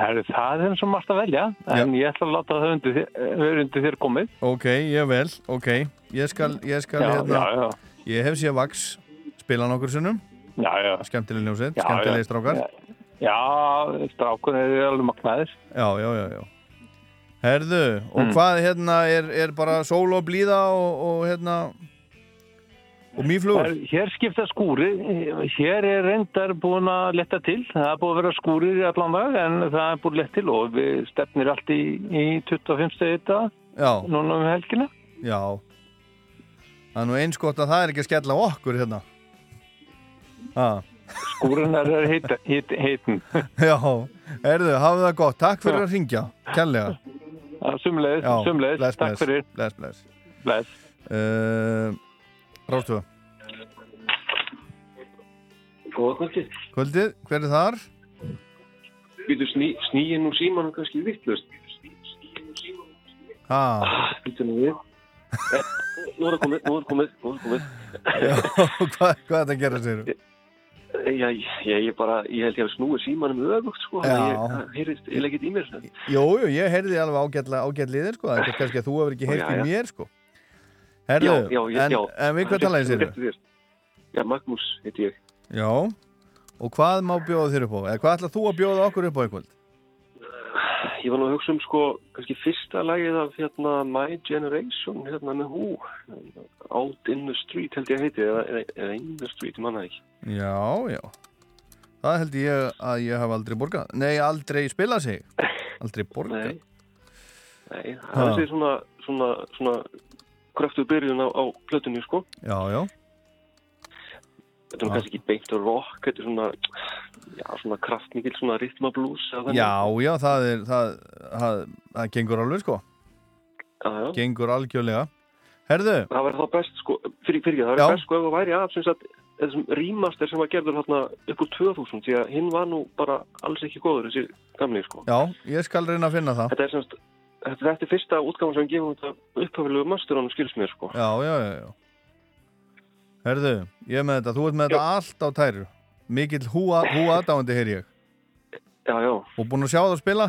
S14: Herru, það er eins og margt að velja, en ég ætla að láta það undir þér, vera undir þér komið.
S1: Ok, ég vel, ok. Ég skal, ég skal,
S14: Já,
S1: hérna,
S14: já, já.
S1: ég hef séð Vax spila nokkur sinnum.
S14: Já, já.
S1: Skemmtileg ljósið,
S14: Já,
S1: skemmtilegi
S14: já.
S1: strákar.
S14: Já, strákun er alveg magnaðir.
S1: Já, já, já, já. Herðu, og
S14: Mm.
S1: hvað hérna er, er bara sól og blíða og, og hérna og mýflugur?
S14: Her- Hér skipta skúri, hér er reyndar búin að letta til, það er búin að vera skúrir í allan dag en það er búin að letta til og við stefnir allt í, í 25 stegi þetta
S1: Já,
S14: núna um helgina.
S1: já. Það er nú eins gott að það er ekki að skella okkur hérna. Ha.
S14: Skúrin er heita, heit, heitin.
S1: Já, herðu, hafðu það gott. Takk fyrir að ringja, kærlega.
S14: Sumleis,
S1: Já,
S14: sumleis, takk fyrir.
S1: Bless, bless.
S14: Bless.
S1: Uh, Rástu,
S15: Góða kvöldi.
S1: kvöldið, hver er þar?
S15: Býtu sný, sníin úr símanum kannski vittlust.
S1: Ha,
S15: Býtu nú við. Eh, Nú er það komið, nú er það komið, það komið.
S1: já, hvað, hvað er þetta að gera sér?
S15: Eh, Já, ég, ég bara, ég held ég að snúið símanum öfugt, sko. Ég heyrðist, ég leggit í mér. svona.
S1: Jú, jú, ég heyrði alveg ágætliðir, sko. Það er kannski að þú hefur ekki
S15: já.
S1: mér, sko. Herðu,
S15: Já, já,
S1: en,
S15: já.
S1: en við hvað talaði
S15: þér. Já, Magnús heiti ég.
S1: Já, og hvað má bjóða þér upp á? Eða hvað ætlað þú að bjóða okkur upp á eitthvað?
S15: Ég var nú að hugsa um, sko, kannski fyrsta lagið af, hérna, My Generation, hérna, með hú. Out in the Street, held ég að heiti, eða, eða, In the Street, manna ekki.
S1: Já, já. Það held ég að ég hef aldrei borgað. Nei, aldrei spilað sig. Aldrei borgað.
S15: Nei. Nei, það er þessi svona, svona, svona kraftuð byrjun á, á plötunni, sko.
S1: Já, já.
S15: Þetta er nú kannski ekki beint rock, þetta er svona, já, svona kraftmikil, svona rytmablús.
S1: Já, já, það er, það, það, það gengur alveg, sko.
S15: Já, já.
S1: Gengur algjörlega. Herðu,
S15: Það væri þá best, sko, fyrir, fyrir, það væri best, sko, ef það væri af, sem sagt, þessum remaster sem var gerður hérna upp úr 2000, því að hinn var nú bara alls ekki góður, þessi gamli, sko.
S1: já, ég skal reyna að finna það.
S15: Þetta er semst, þetta, þetta er fyrsta útgáfan sem gefum þetta upphafilegu masterónu skils mér, sko.
S1: Já, já, já, já. Herðu, ég er með þetta, þú ert með þetta allt á tæru. Mikill húa, húa aðdáandi, heyr ég.
S15: Já, já.
S1: Og búin að sjá það að spila?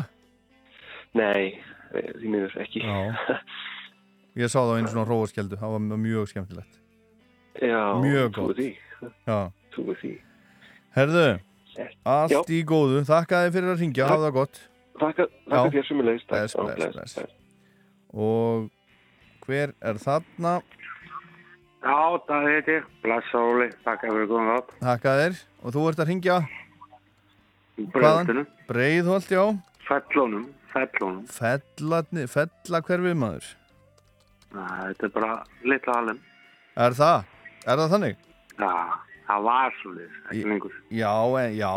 S15: Nei, eh, því miður ekki.
S1: Já. Ég sá það einu svona hróaskjeldu, það var mjög skemmtilegt.
S15: Já,
S1: Mjög
S15: því.
S1: Já.
S15: Trúi því.
S1: Herðu, allt
S15: Já.
S1: í góðu, þakka þið fyrir að ringja, hafa það gott. Já.
S15: þakka þér sem er leiðist.
S1: Bless, bless, bless. Og hver er þarna?
S16: Já, það heiti ég. Blessa Óli, takk fyrir komið átt.
S1: Þakka þér. Og þú ert að ringja?
S16: Breiðholtinu.
S1: Breiðholt, já.
S16: Fellónum, fellónum.
S1: Fellatni, fella hverfið maður.
S16: Þetta er bara litla halinn.
S1: Er það? Er það þannig?
S16: Já, það var svolítið, ekki lengur.
S1: Já, en, já.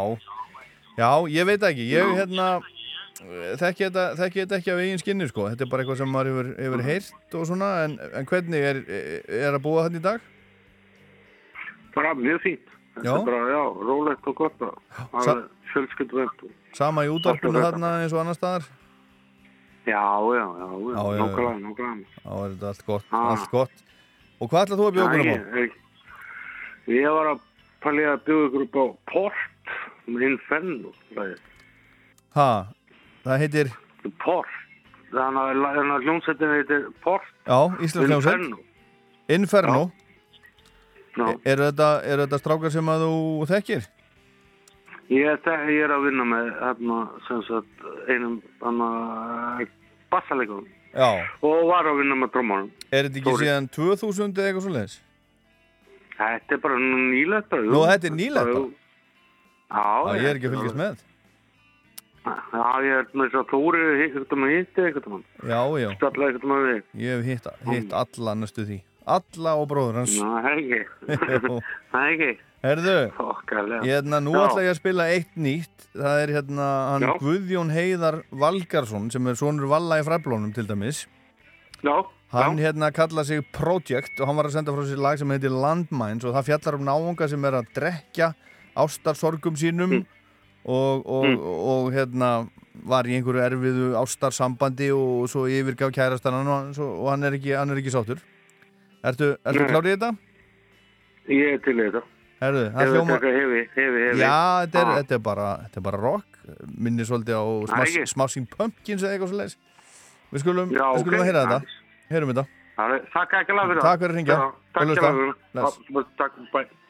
S1: Já, ég veit ekki. Ég, hérna, þekki þetta, þetta ekki af eigin skinni, sko. Þetta er bara eitthvað sem maður hefur, hefur heyrt og svona. En, en hvernig er, er að búa þannig í dag?
S16: Bara mjög fínt. Þetta
S1: Já.
S16: er bara, já, rólegt og gott og
S1: Sa-
S16: fjölskyldu vend.
S1: Sama í útvarpinu
S16: er
S1: þarna eins og annar staðar?
S16: Já, já, já,
S1: Já,
S16: já,
S1: já, já. Já, er þetta allt gott,
S16: Ah.
S1: allt gott. Og hvað ætlað þú að bjóða okkur um á?
S16: Ég, var að pæli að bjóða ykkur upp á Port, með Inferno, lagið.
S1: Það heitir,
S16: Port. Þannig að, hljómsveitin heitir Port.
S1: já, Íslands hljómsveit.
S16: Inferno.
S1: Inferno.
S16: Já.
S1: Eru þetta, er þetta strákar sem að þú þekkir?
S16: Ég, ég er að vinna með hérna, sem sagt, einum hana, bassalegur
S1: Já.
S16: og var að vinna með drómanum.
S1: Er þetta ekki
S16: Þóri.
S1: síðan 2000 eða eitthvað svo leiðis?
S16: Þetta er bara nýlegt bara.
S1: Nú, þetta er nýlegt bara?
S16: Já,
S1: ég er ekki að fylgjast með.
S16: Já, ég er með þess að Þóri eitthvað með hitti eitthvað mann.
S1: Já, já.
S16: Stalla eitthvað með við.
S1: Ég hef hitt, hitt alla næstu því. Alla og bróður hans.
S16: Ná, það er ekki. Það er ekki.
S1: Herðu,
S16: Okkarlega.
S1: hérna, nú
S16: Já.
S1: ætla ég að spila eitt nýtt. Það er hérna hann
S16: Já.
S1: Guðjón Heiðar Valgarsson sem er sonur Valla í fræblónum til dæmis.
S16: Já.
S1: Hann hérna kalla sig Project og hann var að senda frá sér lag sem heitir Landmines og það fjallar um náunga sem er að drekja ástarsorgum sínum
S16: Mm.
S1: Og, og,
S16: Mm.
S1: og, hérna var í einhverju erfiðu ástarsambandi og svo yfirgaf kærastan hann og, og hann er ekki, hann er ekki sáttur. Ertu, ertu klárið í þetta?
S16: Ég er til í þetta.
S1: Herðu, það hljóma...
S16: hefi, hefi, hefi.
S1: Já, þetta er,
S16: Ah.
S1: þetta er, bara, þetta er bara rock minnir svolítið á
S16: Það er ekki.
S1: Smash- Smashing Pumpkins eða eitthvað svo leiðis Við skulum,
S16: Já,
S1: við skulum
S16: ok.
S1: að heyra þetta Heyrum þetta
S16: Takk ekki alveg fyrir það.
S1: Takk fyrir að hringja.
S16: Já, Takk fyrir það. Já, Takk, bæ.
S17: Skipping over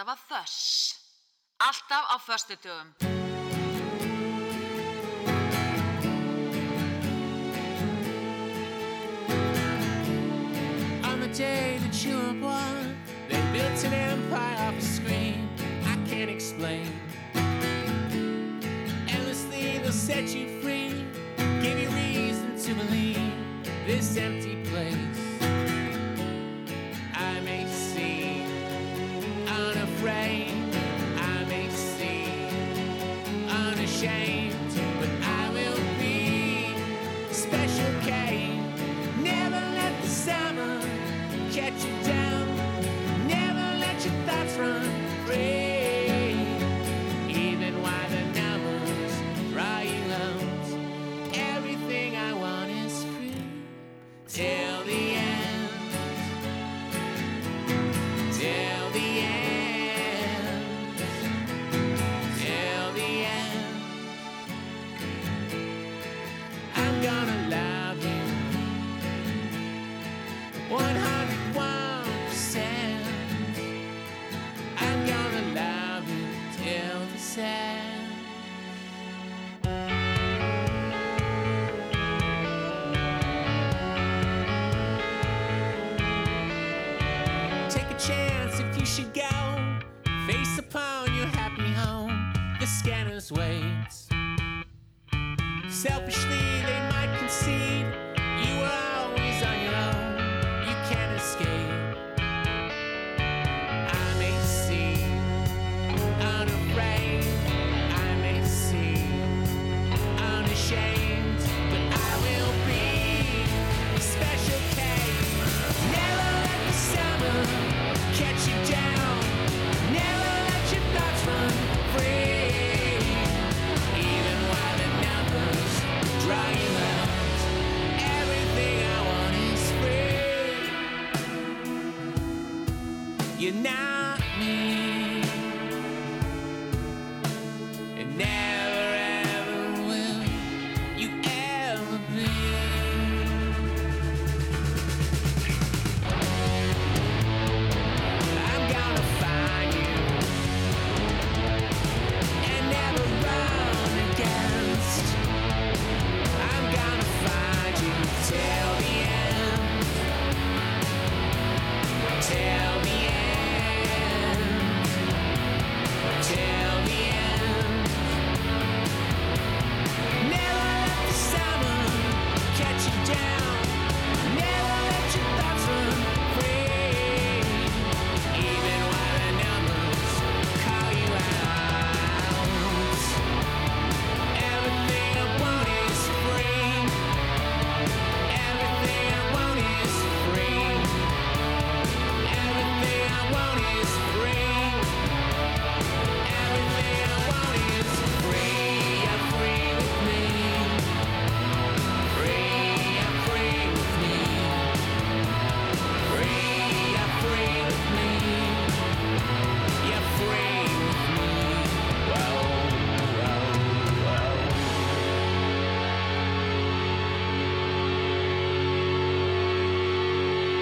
S7: alltaf að þöss. Alltaf á
S17: förstu dögum.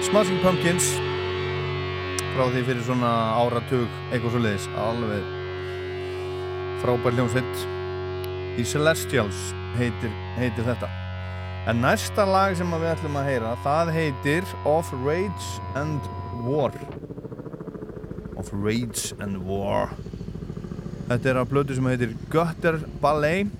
S1: Smashing Pumpkins. Frá því fyrir svona áratug eitthvað svo leiðis, alveg frábær hljómsvitt í Celestials heitir, heitir þetta. En næsta lag sem við ætlum að heyra það heitir Of Rage and War. Of Rage and War. Þetta er að blötu sem heitir Gutter Ballet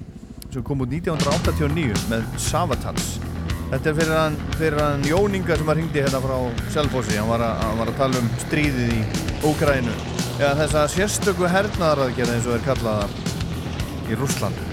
S1: sem kom út 1989 með Savatage þetta er fyrir þann fyrir hann Jóninga sem var hringdi hérna frá Selfossi, hann var að, hann var að tala um stríðið í Ógrænu. Já, þess að sérstöku hernaðaraðgerð eins og er kallaða í Rúslandu.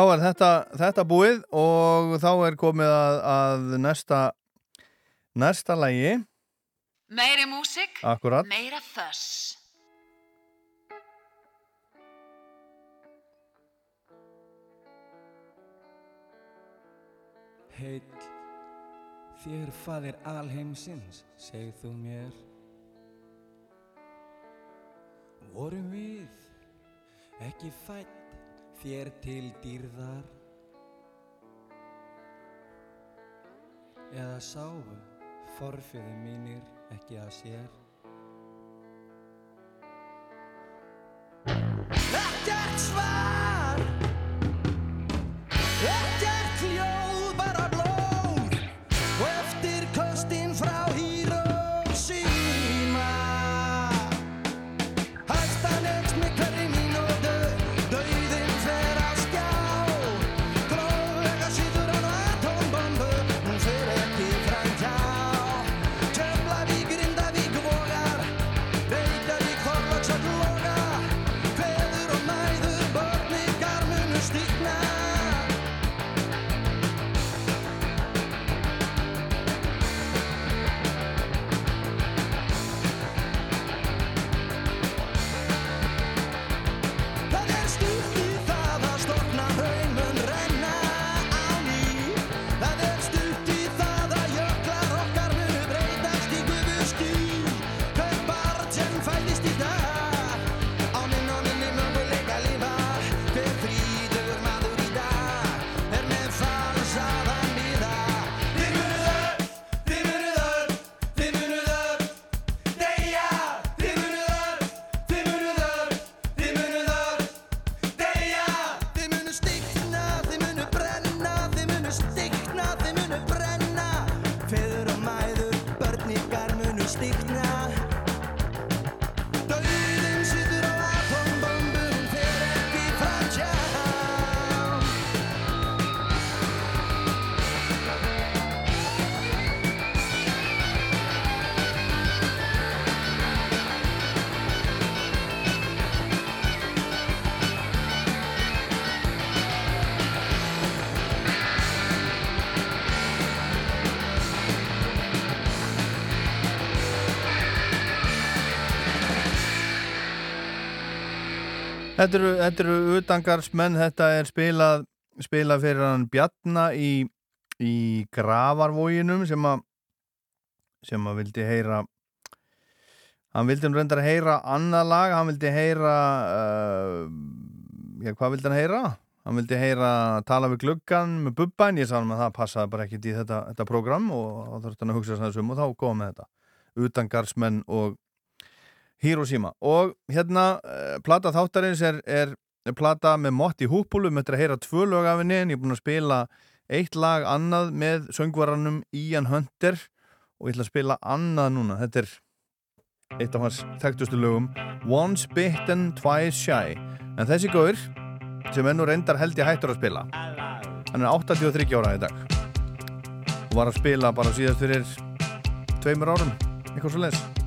S1: Þá er þetta, þetta búið og þá er komið að, að næsta næsta lægi
S18: Meiri músik,
S1: Akkúrat.
S18: meira þöss.
S19: Heill, þér faðir alheimsins, segð þú mér. Vorum við ekki fætt þér til dýrðar? Eða sáu forfjöðu mínir ekki að sér?
S20: Ekkert svar
S1: Þetta eru, þetta eru utangarsmenn, þetta er spilað, spilað fyrir hann Bjarna í, í Gravarvoginum sem að sem að vildi heyra hann vildi nú reyndar að heyra annað lag, hann vildi heyra uh, já, hvað vildi hann heyra? Hann vildi heyra tala við gluggan með bubba en ég sagði hann að það passaði bara ekkit í þetta, þetta program og þá þurfti hann að hugsa þess um og þá kom með þetta. Utangarsmenn og Hiroshima. Og hérna uh, plata þáttarins er, er, plata með Motti Húpulum þetta er að heyra tvö lög af henni en ég er búin að spila eitt lag annað með söngvaranum Ian Hunter. Og ég ætla að spila annað núna. Þetta er eitt af hans þekktustu lögum. Once Bitten, Twice Shy. En þessi gaur sem er nú reyndar held ég hættur að spila. Hann er 83 ára í dag. Og var að spila bara síðast fyrir tveimur árum eitthvað svo leis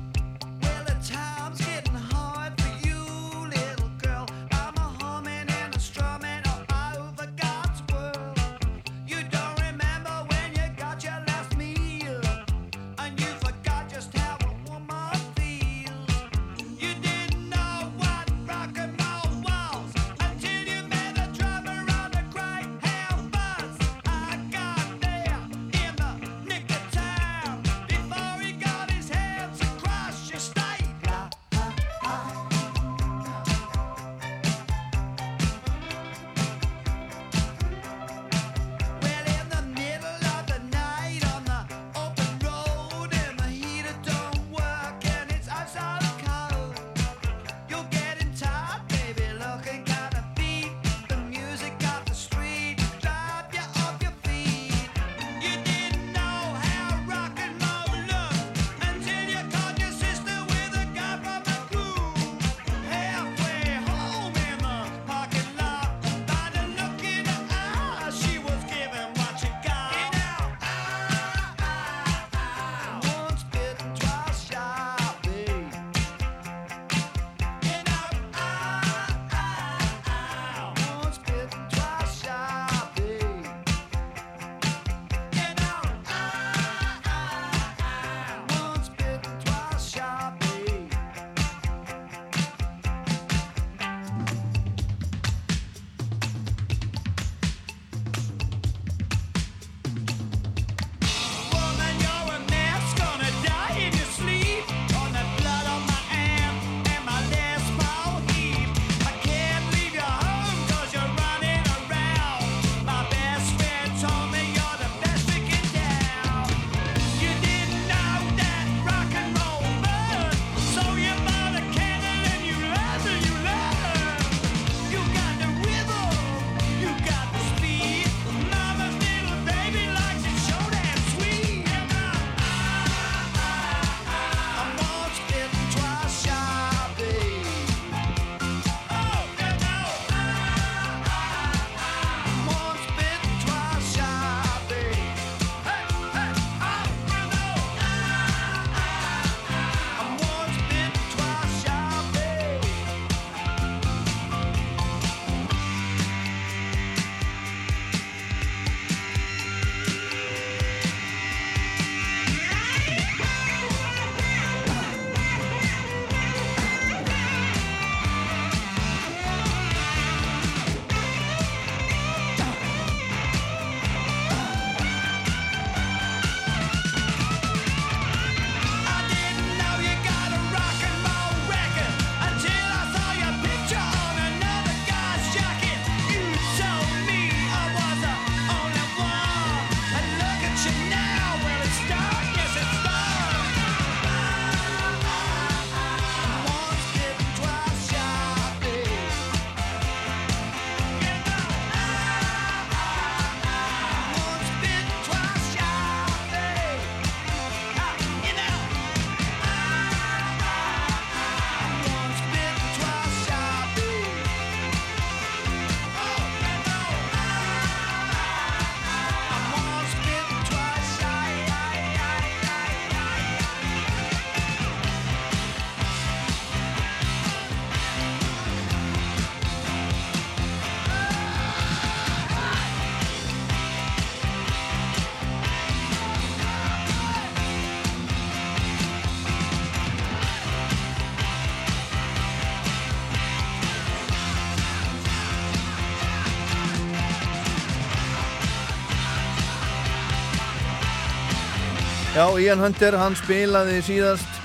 S1: Já, Ian Hunter, hann spilaði síðast.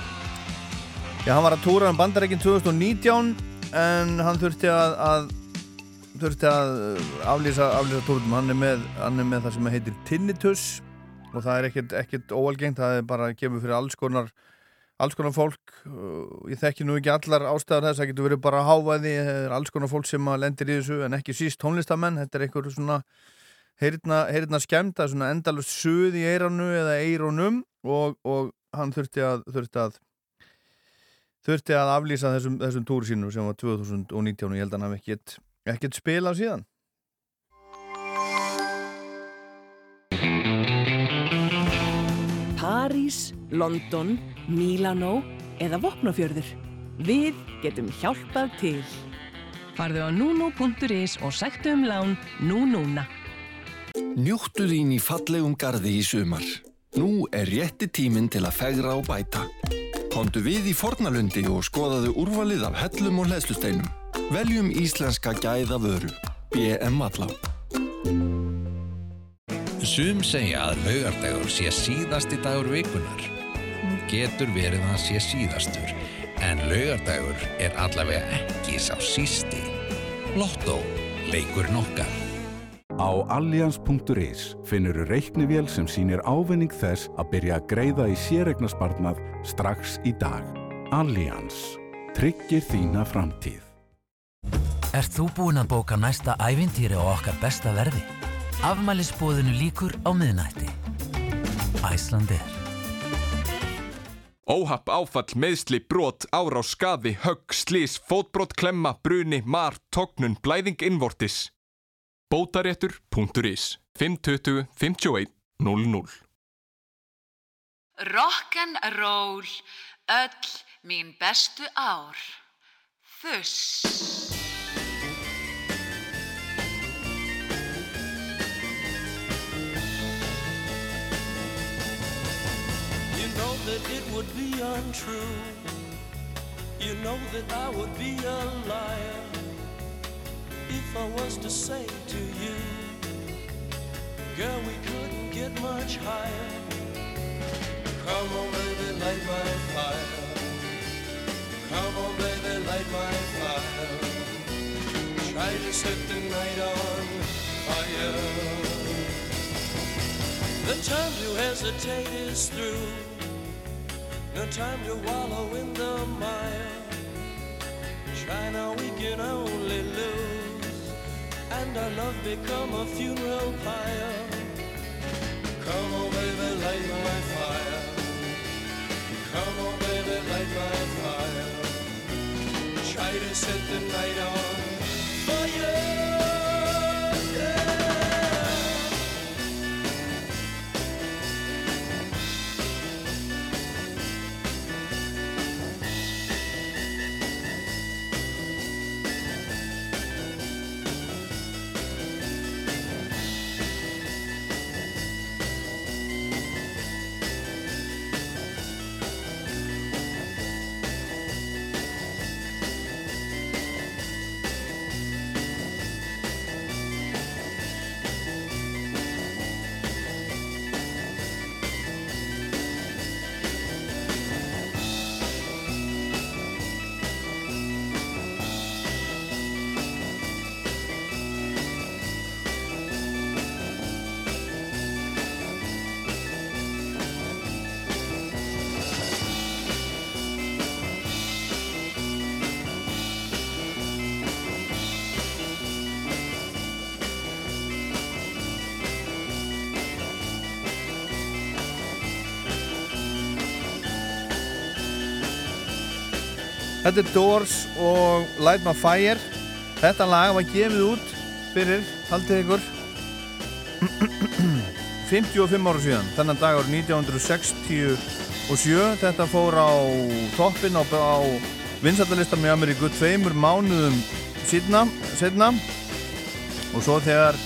S1: Já, hann var að túra um bandarækinn 2019 en hann þurfti að, að þurfti að uh, aflýsa, aflýsa túrnum, hann er, með, hann er með það sem heitir tinnitus og það er ekkert, ekkert óalgengt, það er bara að gefa fyrir alls konar alls konar fólk, uh, ég þekki nú ekki allar ástæðar þess, það getur verið bara er alls konar fólk sem lendir í þessu en ekki síst tónlistamenn, þetta er einhver svona heyrna skemmt svona endalust suð í eiranu eða eironum og, og hann þurfti að þurfti að þurfti að aflýsa þessum, þessum túr sínum sem var 2019 og ég held að hann hafi ekkert, ekkert spilað síðan
S21: París, London, Milano eða Vopnafjörður. Við getum hjálpað til.
S22: Farðu á nuno.is og sættu um lán nú núna.
S23: Njúttu þín í fallegum gardi í sumar. Nú er rétti tíminn til að fegra og bæta. Komdu við í Fornalundi og skoðaðu úrvalið af hellum og hlæslusteinum. Veljum íslenska gæða vöru. BM Vallá.
S5: Sum segja að laugardagur sé síðasti dagur vikunar. Getur verið að sé síðastur, en laugardagur er allavega ekki sá sísti. Lotto, leikur nokkar.
S24: Á allians.is finnur reiknivél sem sýnir ávinning þess að byrja að greiða í sérregnarspartnað strax í dag. Allians. Tryggir þína framtíð.
S25: Ert þú búinn að bóka næsta ævintýri á okkar besta verði? Afmælisbóðinu líkur á miðnætti. Æslandir.
S26: Óhapp, áfall, meðsli, brot, árás, skaði, högg, slís, fótbrot, klemma, bruni, mar, tognun, blæðing innvortis. Bótaréttur.is 520 51 00
S18: Rock'n'roll, öll mín bestu ár. Fuss.
S27: You know that it would be untrue. You know that I would be a liar if I was to say to you, girl, we couldn't get much higher. Come on, baby, light my fire. Come on, baby, light my fire. Try to set the night on fire. The time to hesitate is through. No time to wallow in the mire. Try now, we can only lose. And our love become a funeral pyre. Come on, baby, light my fire. Come on, baby, light my fire. Try to set the night on
S1: Þetta er Doors og Light My Fire. Þetta lag var gefið út fyrir, haldið ykkur 55 ára síðan. Þennan dag árið 1967 þetta fór á toppin á, á vinsaldalistar með Ameríku tveimur mánuðum síðna, setna og svo þegar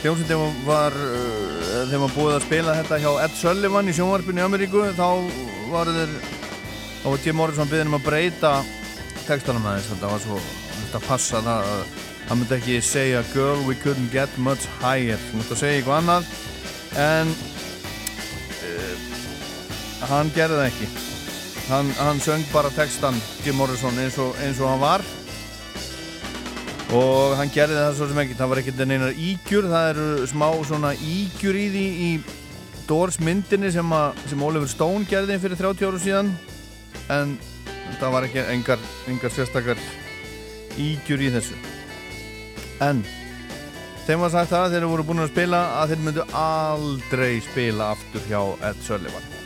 S1: hljómsveitin var uh, þegar maður búið að spila þetta hjá Ed Sullivan í sjónvarpinu í Ameríku þá var þeir var Jim Morrison byggðin um að breyta textanum aðeins þetta var svo þetta passa það að hann myndi ekki segja girl we couldn't get much higher. Hann myndi að segja eitthvað annað en uh, hann gerði það ekki. Hann, hann söng bara textan Jim Morrison eins og, eins og hann var. Og hann gerði það svo sem ekki það var ekkert neinar ígjur það eru smá svona ígjur í því í Doors myndinni sem, að, sem Oliver Stone gerði fyrir 30 áru síðan. En það var ekki engar, engar sérstakar ígjur í þessu. En þeim var sagt það þegar þeir voru búin að spila að þeir myndu aldrei spila aftur hjá Ed Sullivan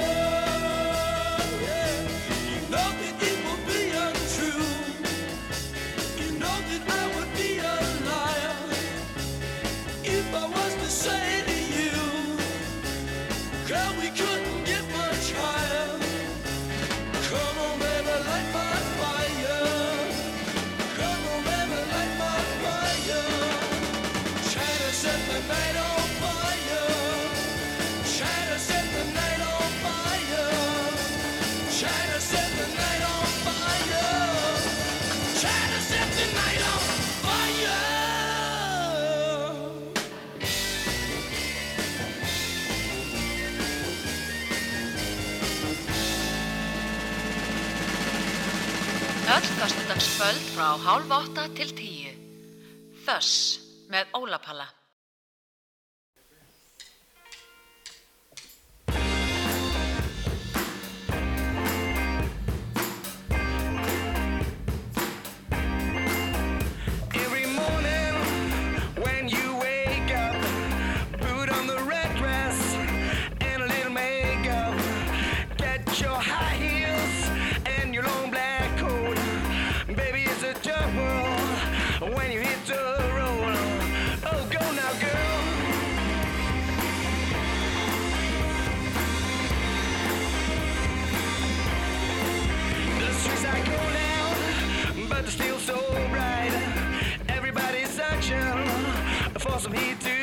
S18: Öll föstudagskvöld frá hálf átta til tíu. Þöss með Ólapalla.
S27: For some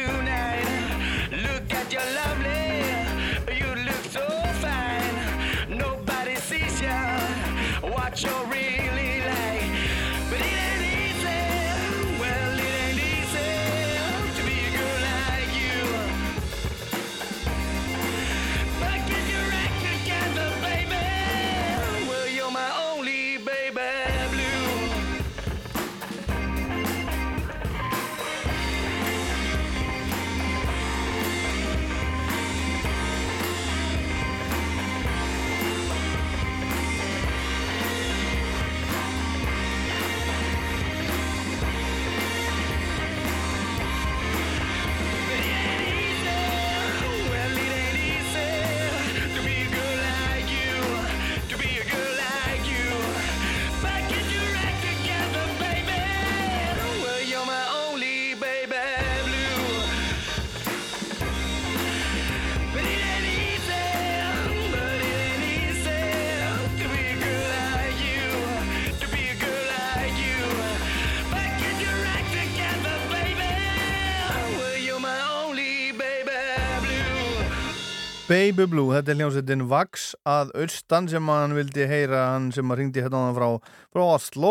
S1: Baby Blue, þetta er hljómsveitin Vax að austan sem hann vildi heyra hann sem að ringdi hérna frá, frá Oslo.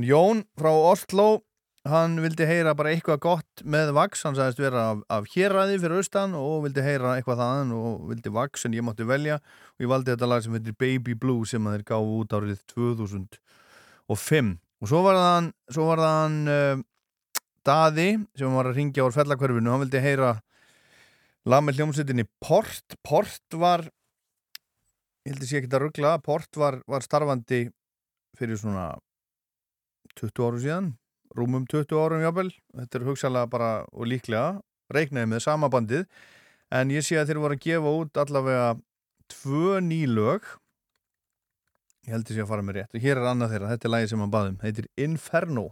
S1: Jón frá Oslo hann vildi heyra bara eitthvað gott með Vax, hann sagðist vera af, af héræði fyrir austan og vildi heyra eitthvað þaðan og vildi Vax en ég mátti velja og ég valdi þetta lag sem heitir Baby Blue sem þeir gáðu út árið 2005 og svo var það hann, svo var það hann uh, Daði sem var að ringja á fellakverfinu, hann vildi heyra lag með hljómsveitinni Port. Port var ég held að sé ekki að ruggla Port var, var starfandi fyrir svona 20 árum síðan rúmum 20 árum jábel þetta er hugsalega bara og líklega reiknaði með sama bandið. En ég sé að þeir voru að gefa út allavega tvö nýlög ég held að sé að fara með rétt. Og hér er annað þeirra, þetta er lagi sem hann baðum heitir Inferno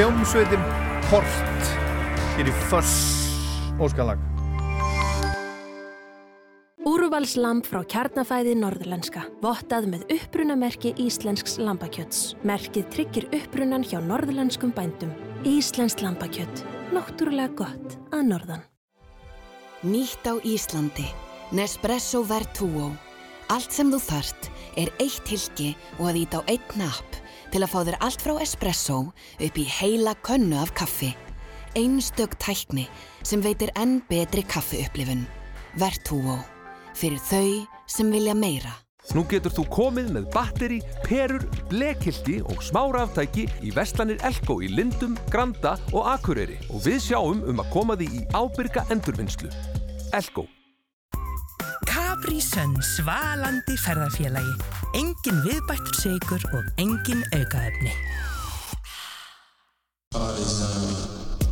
S1: Hljómsveitin Port hér í Föss Óskalag
S28: Úrvalslamb frá kjarnafæði norðlenska, vottað með upprunamerki Íslensks lambakjöts. Merkið tryggir upprunan hjá norðlenskum bændum. Íslenskt lambakjött, náttúrulega gott að norðan.
S29: Nýtt á Íslandi. Nespresso Vertuo. Allt sem þú þart er eitt hilki og að ít á einn napp til að fá þér allt frá espresso upp í heila könnu af kaffi. Einstök tækni sem veitir enn betri kaffiupplifun. Vertuo. Fyrir þau sem vilja meira.
S30: Nú getur þú komið með batteri, perur, blekhildi og smáraftæki í Vestlanir Elko í Lindum, Granda og Akureyri og við sjáum um að koma því í ábyrga endurvinnslu. Elko.
S21: Capri Sun svalandi ferðarfélagi. Engin viðbættur sigur og engin aukaefni.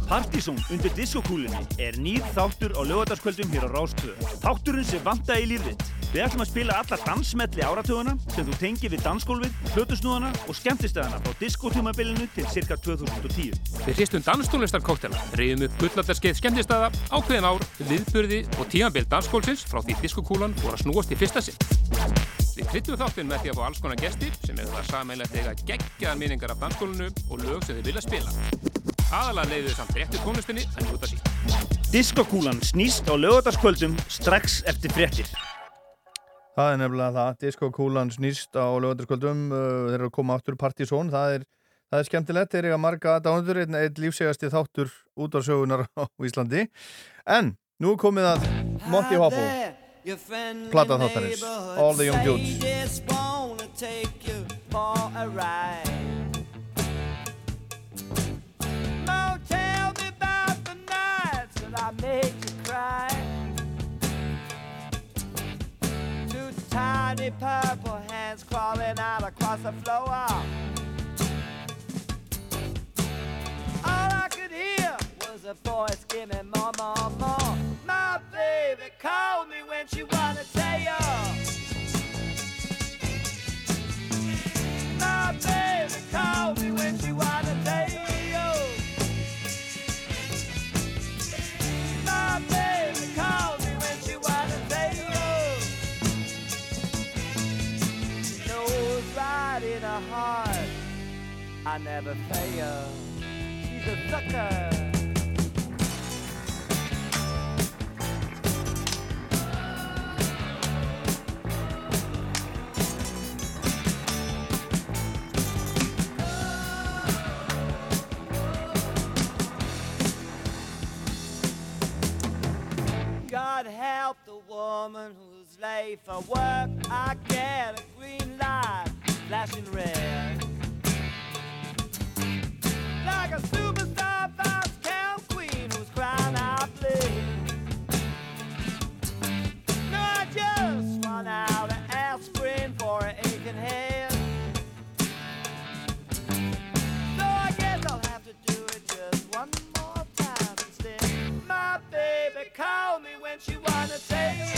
S31: Partizón undir diskokúlunni er nýr þáttur á lögadaskvöldum hér á Rástöðu. Þátturinn sem vantaði í lífið. Við ætlum að spila alla dansmelli áratuguna sem þú tengir við dansgólfið, hlutusnúðana og skemmtistæðana frá diskotímabilinu til cirka 2010.
S32: Við hristum danstónlistarkóktela, reyðum upp gullaldarskeið skemmtistæða, ákveðin ár, viðburði og tímanbild dansgólfsins frá því diskokúlan voru að snúast í fyrsta sinn. Við kryttum þáttinn með því að fá alls konar gestir sem hefur það sameinlegt eiga geggjaðar minningar af dansskólinu og lög sem þeir vilja spila. Aðalega leiðu samt réttu tónlistinni að njóta sín.
S31: Diskokúlan snýst á lögadaskvöldum strax eftir fréttir.
S1: Það er nefnilega það, Disco Kúlan snýst á lögvændarskvöldum, uh, þeir eru að koma áttur Partizón, það er, það er skemmtilegt, þeir eru að marga dánundur, einn eitt lífsegasti þáttur út á sögunar á Íslandi. En, nú komið að Monty Hoppo, plata þáttarins, All the Young Dudes.
S33: I made you cry. Two tiny purple hands crawling out across the floor. All I could hear was a voice screaming more, Never fail. She's a sucker. God help the woman who's late for work. I get a green light flashing red. Call me when she wanna take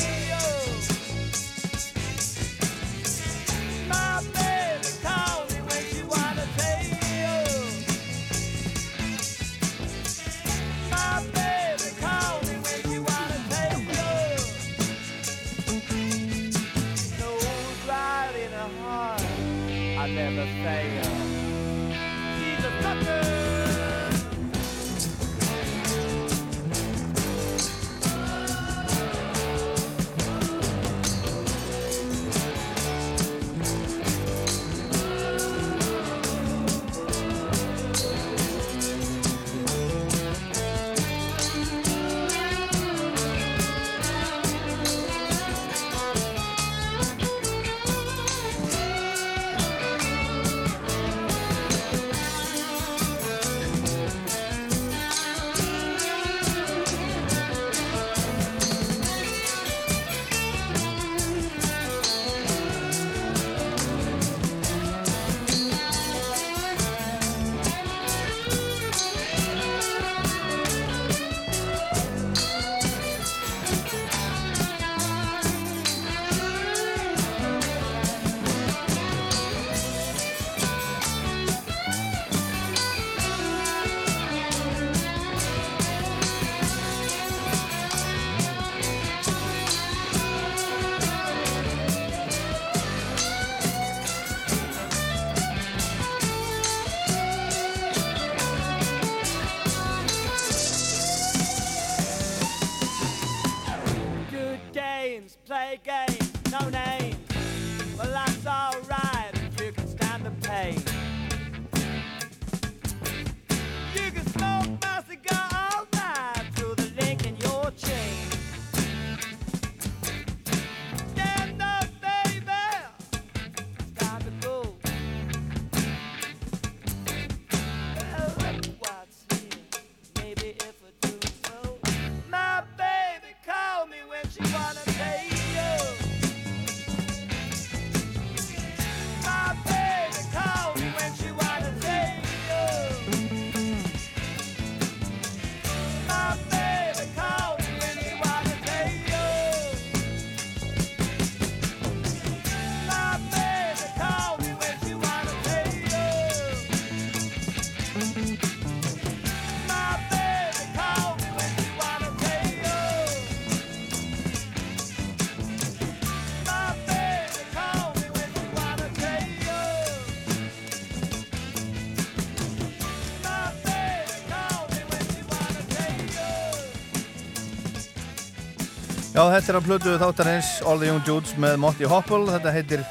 S7: þetta er að plötu þáttarins All the Young Dudes með Monty Hopple Þetta heitir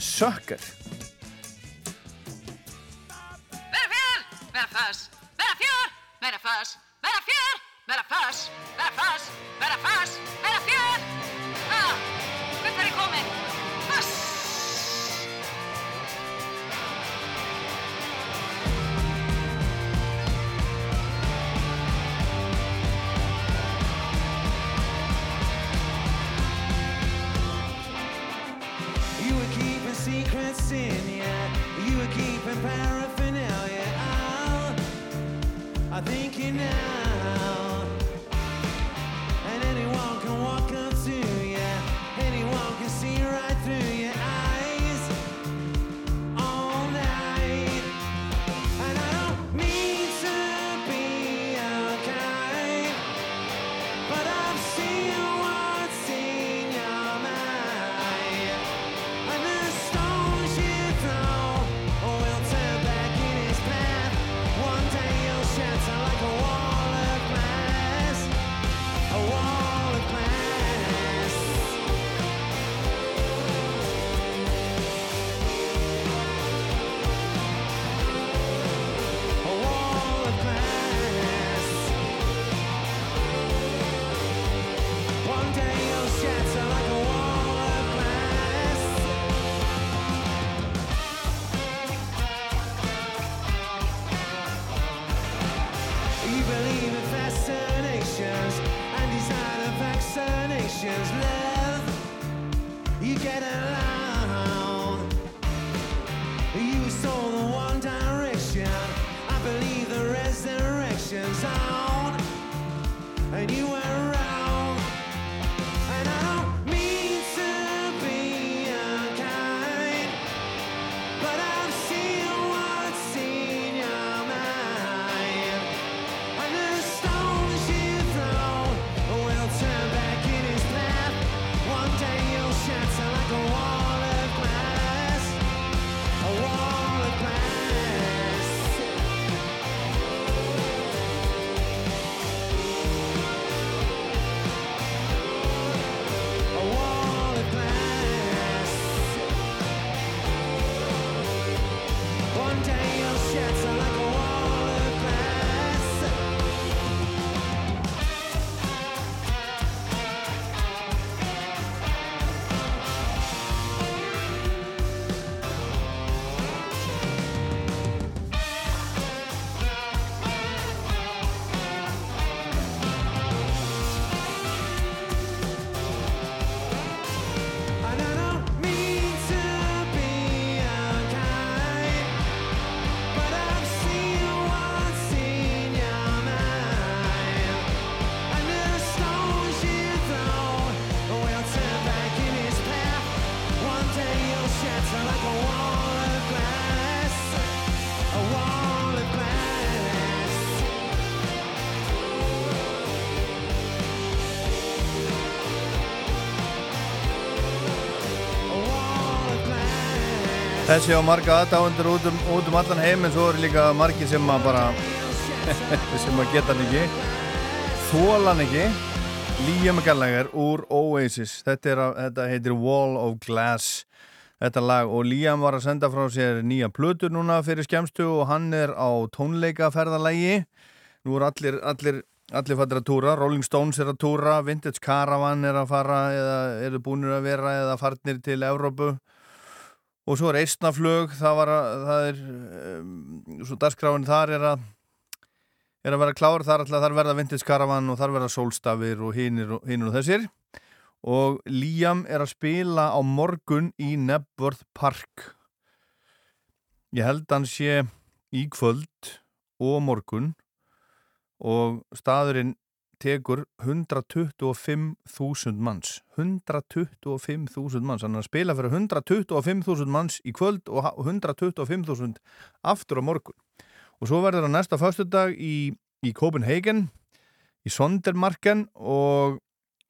S7: Sucker Þessi á marga aðdáendur út um, út um allan heim en svo eru líka margi sem að bara sem að geta hann ekki. Þólan ekki. Liam Gallagher úr Oasis. Þetta, að- þetta heitir Wall of Glass þetta lag. Og Liam var að senda frá sér nýja plötur núna fyrir skemstu og hann er á tónleikaferðalagi. Nú er allir, allir, allir fattir að túra. Rolling Stones er að túra, Vintage Caravan er að fara eða eru búinir að vera eða farnir til Evrópu og svo er eistnaflög það, var að, það er um, svo dagskráin þar er að er að vera klár, þar ætla þar verða Vintage Caravan og þar verða Solstafir og hinir og, og þessir. Og Liam er að spila á morgun í Nebworth Park. Ég held hann sé í kvöld og morgun. Og staðurinn tekur 125.000 manns. 125.000 manns. Hann er að spila fyrir 125.000 manns í kvöld og ha- 125.000 aftur á morgun. Og svo verður hann næsta föstudag í, í Copenhagen í Sondermarken og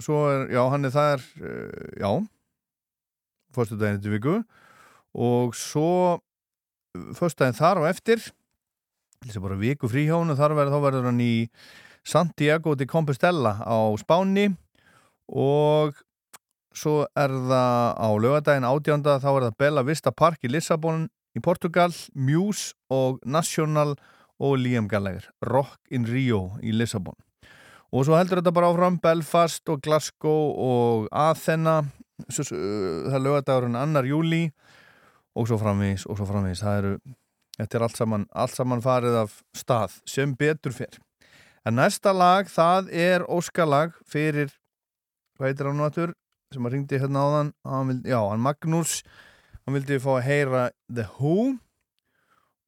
S7: svo er, já, hann er þar uh, já föstudaginn þetta viku. Og svo föstudaginn þar á eftir þessi bara viku fríhjónu þar verður, verður hann í Santiago de Compostela á Spáni
S1: og svo er það á lögadaginn átjánda þá er það Bella Vista Park í Lissabon í Portugal, Muse og National og Liam Gallagher Rock in Rio í Lissabon. Og svo heldur þetta bara áfram Belfast og Glasgow og Athena svo, uh, það er lögadagurinn annar júli og svo framvís og svo framvís það eru, þetta er allt saman, allt saman farið af stað sem betur fyrr en næsta lag það er óskalag fyrir hvað heitir hann náttúr sem að ringdi hérna áðan hann vildi, já, hann Magnús hann vildi fá að heyra The Who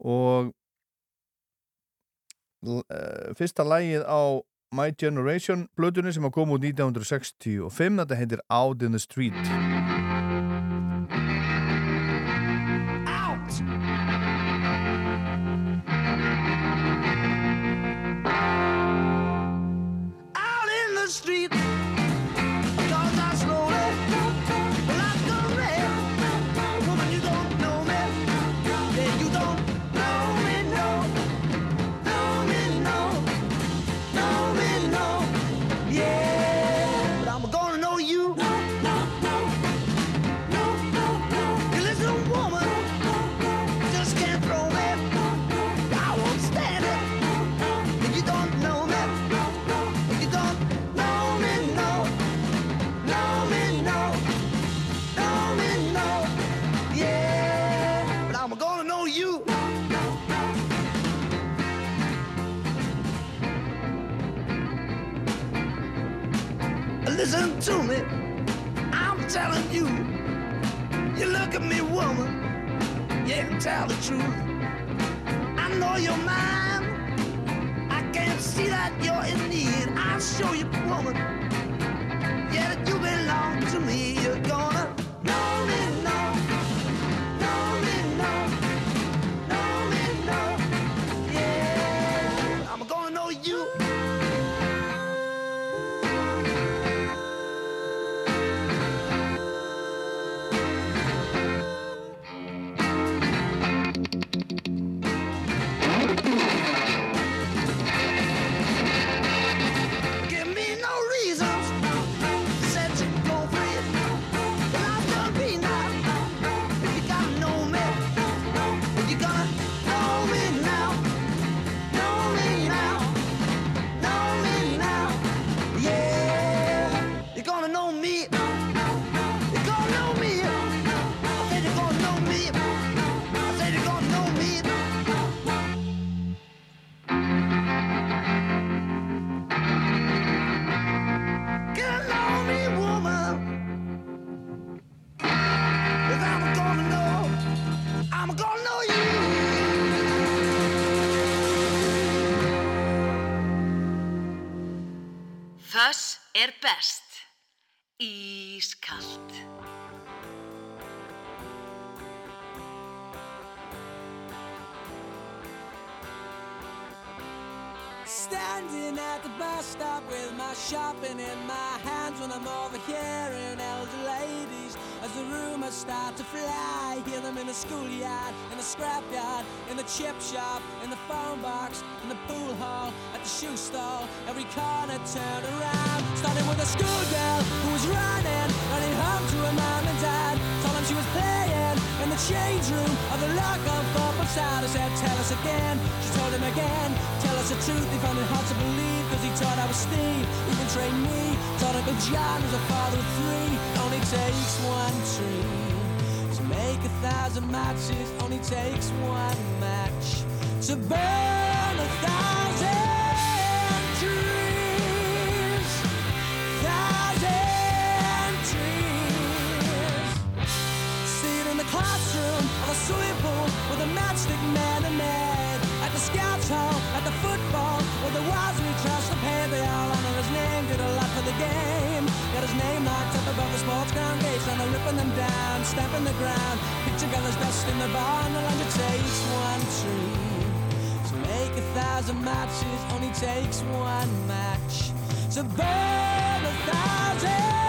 S1: og uh, fyrsta lagið á My Generation blöðunni sem að koma út 1965 þetta heitir Out in the Street
S7: to me. I'm telling you. You look at me, woman. Yeah, tell the truth. I know you're mine. I can't see that you're in need. I'll show you, woman. Yeah, that you belong to me. You're gonna
S18: er best. Ískalt.
S20: Standing at the bus stop with my shopping in my hands when I'm overhearing elder ladies as the rumors start to fly. Hear them in the schoolyard, in the scrapyard, in the chip shop, in the phone box, in the pool hall, at the shoe stall. Every corner turn around. Starting with a schoolgirl who was running, running home to her mom and dad. Told them she was playing in the change room of the lock-on football side. I said, tell us again. She told him again. Tell us the truth. He found it hard to believe because he thought I was Steve. Even trained me. Thought Uncle John was a father of three. Only takes one tree to make a thousand matches. Only takes one match to burn a thousand the classroom of a swimming pool with a matchstick man and maid. At the scouts hall, at the football, with the wise we trust to pay. They all honor his name, did a lot for the game. Got his name locked up above the sports ground gates, and they're ripping them down, stamping the ground. Picture colors dust in the barn, the lunch it takes one tree. To make a thousand matches, only takes one match. To burn a thousand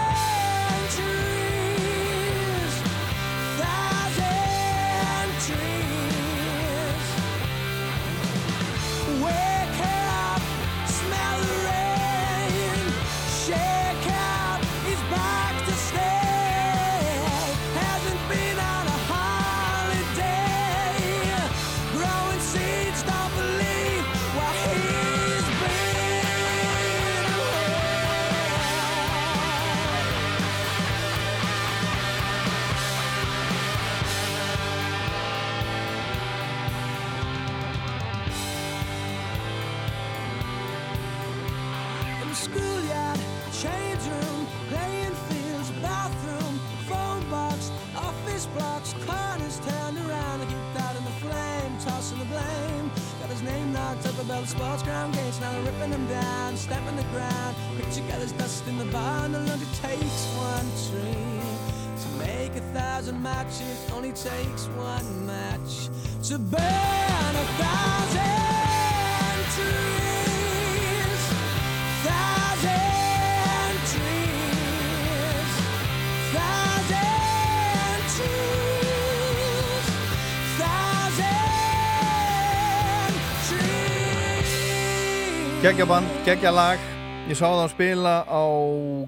S1: Gekkja band, gekkja lag. Ég sá það að spila á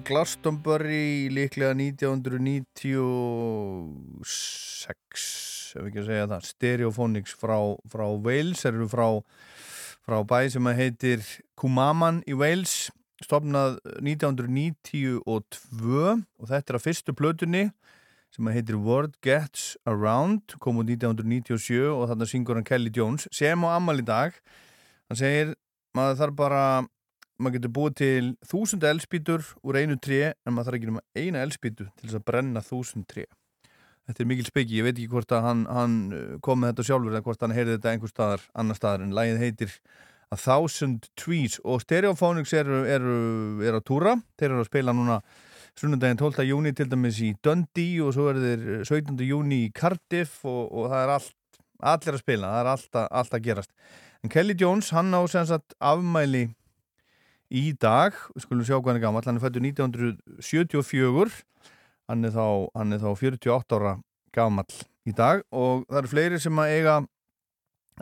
S1: Glastonbury líklega 1996 ef ekki að segja það. Stereophonics frá, frá Wales eru frá, frá bæ sem heitir Kumaman í Wales stopnað 1992 og þetta er að fyrstu plötunni sem heitir Word Gets Around kom út 1997 og þarna syngur hann Kelly Jones sem á ammal í dag. Hann segir maður þarf bara maður getur búið til þúsund elspítur úr einu tré en maður þarf ekki nema eina elspítu til þess að brenna þúsund tré þetta er mikil speki, ég veit ekki hvort að hann, hann uh, kom með þetta sjálfur eða hvort hann heyrði þetta einhver staðar, annar staðar en lagið heitir A Thousand Trees og Stereophonics eru, eru, eru að túra, þeir eru að spila núna sunnundaginn 12. júni til dæmis í Dundee og svo eru þeir 17. júni í Cardiff og, og það er allt, allir að spila, það er alltaf, alltaf að gerast en Kelly Jones, hann á sagt afmæli í dag, við skulum sjá hvað hann er gammal hann er fættur 1974 hann er þá, hann er þá 48 ára gammal í dag. Og það eru fleiri sem að eiga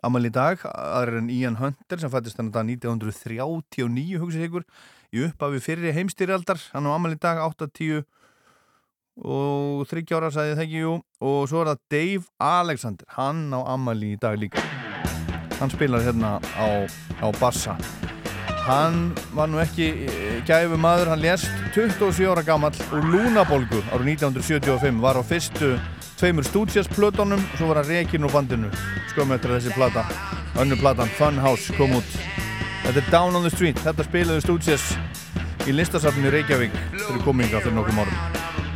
S1: amal í dag, aðra en Ian Hunter sem fættist hann að 1939 hugsið ykkur, í upphafi fyrri heimstyrjaldar, hann á amal í dag 8-10 og 30 ára sagði það ekki, jú, og svo er það Dave Alexander, hann á amal í dag líka hann spilar hérna á, á bassa hann var nú ekki gæfu maður, hann lést 27 ára gammal úr lúnabolgu árið 1975, var á fyrstu tveimur stúdjasplötunum og svo var hann rekin úr bandinu skömmu eftir þessi plata önnu platan, Funhouse, kom út. Þetta er Down on the Street, þetta spilaði stúdjas í listasafninu Reykjavík fyrir kominga fyrir nokkrum árum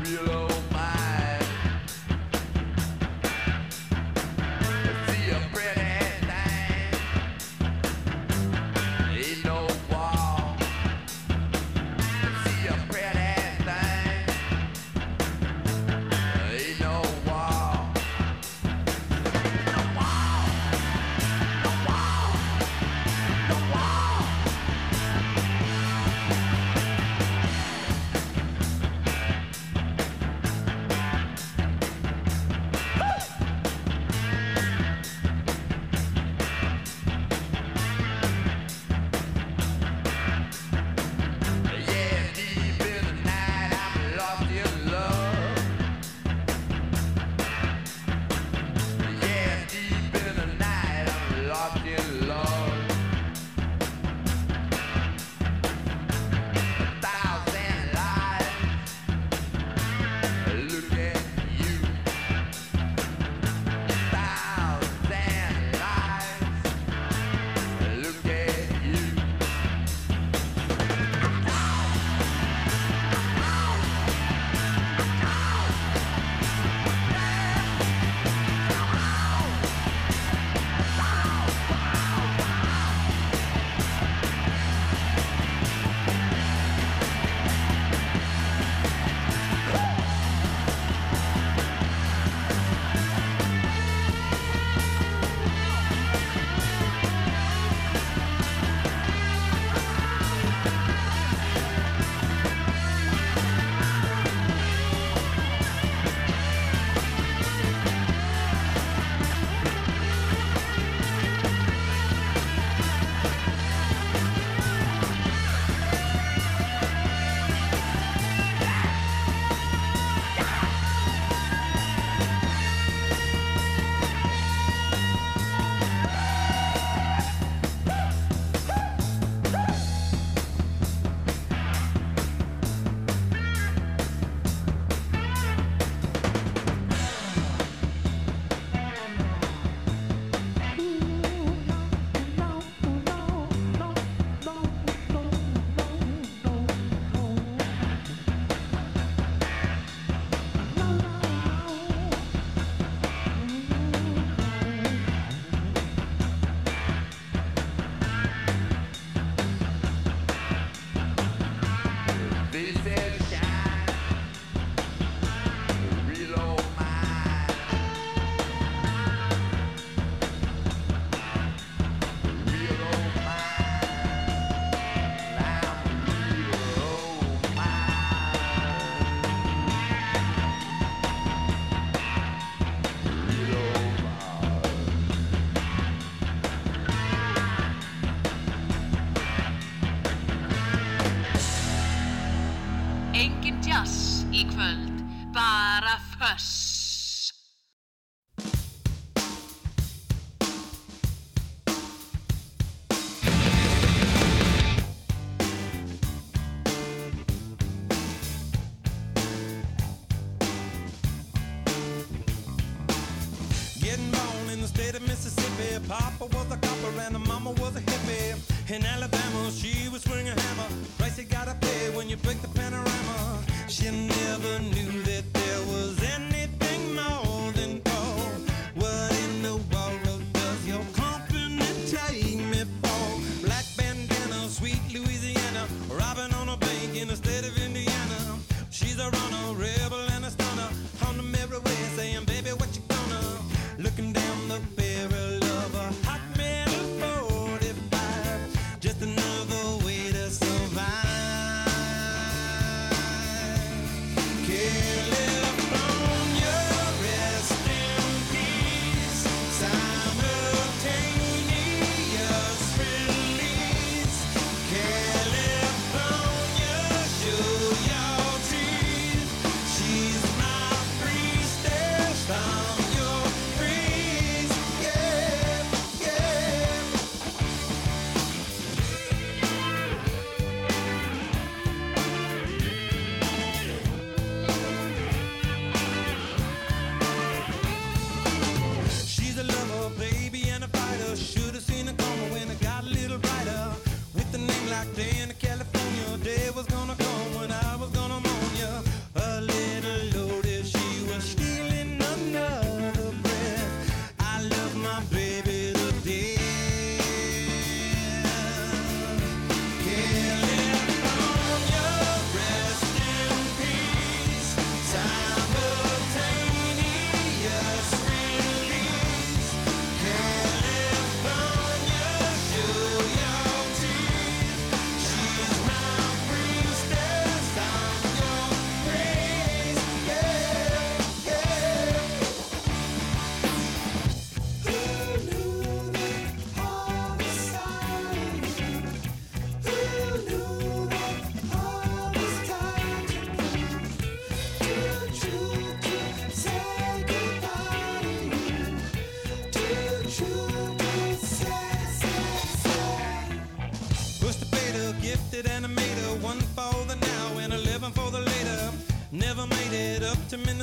S7: sentiment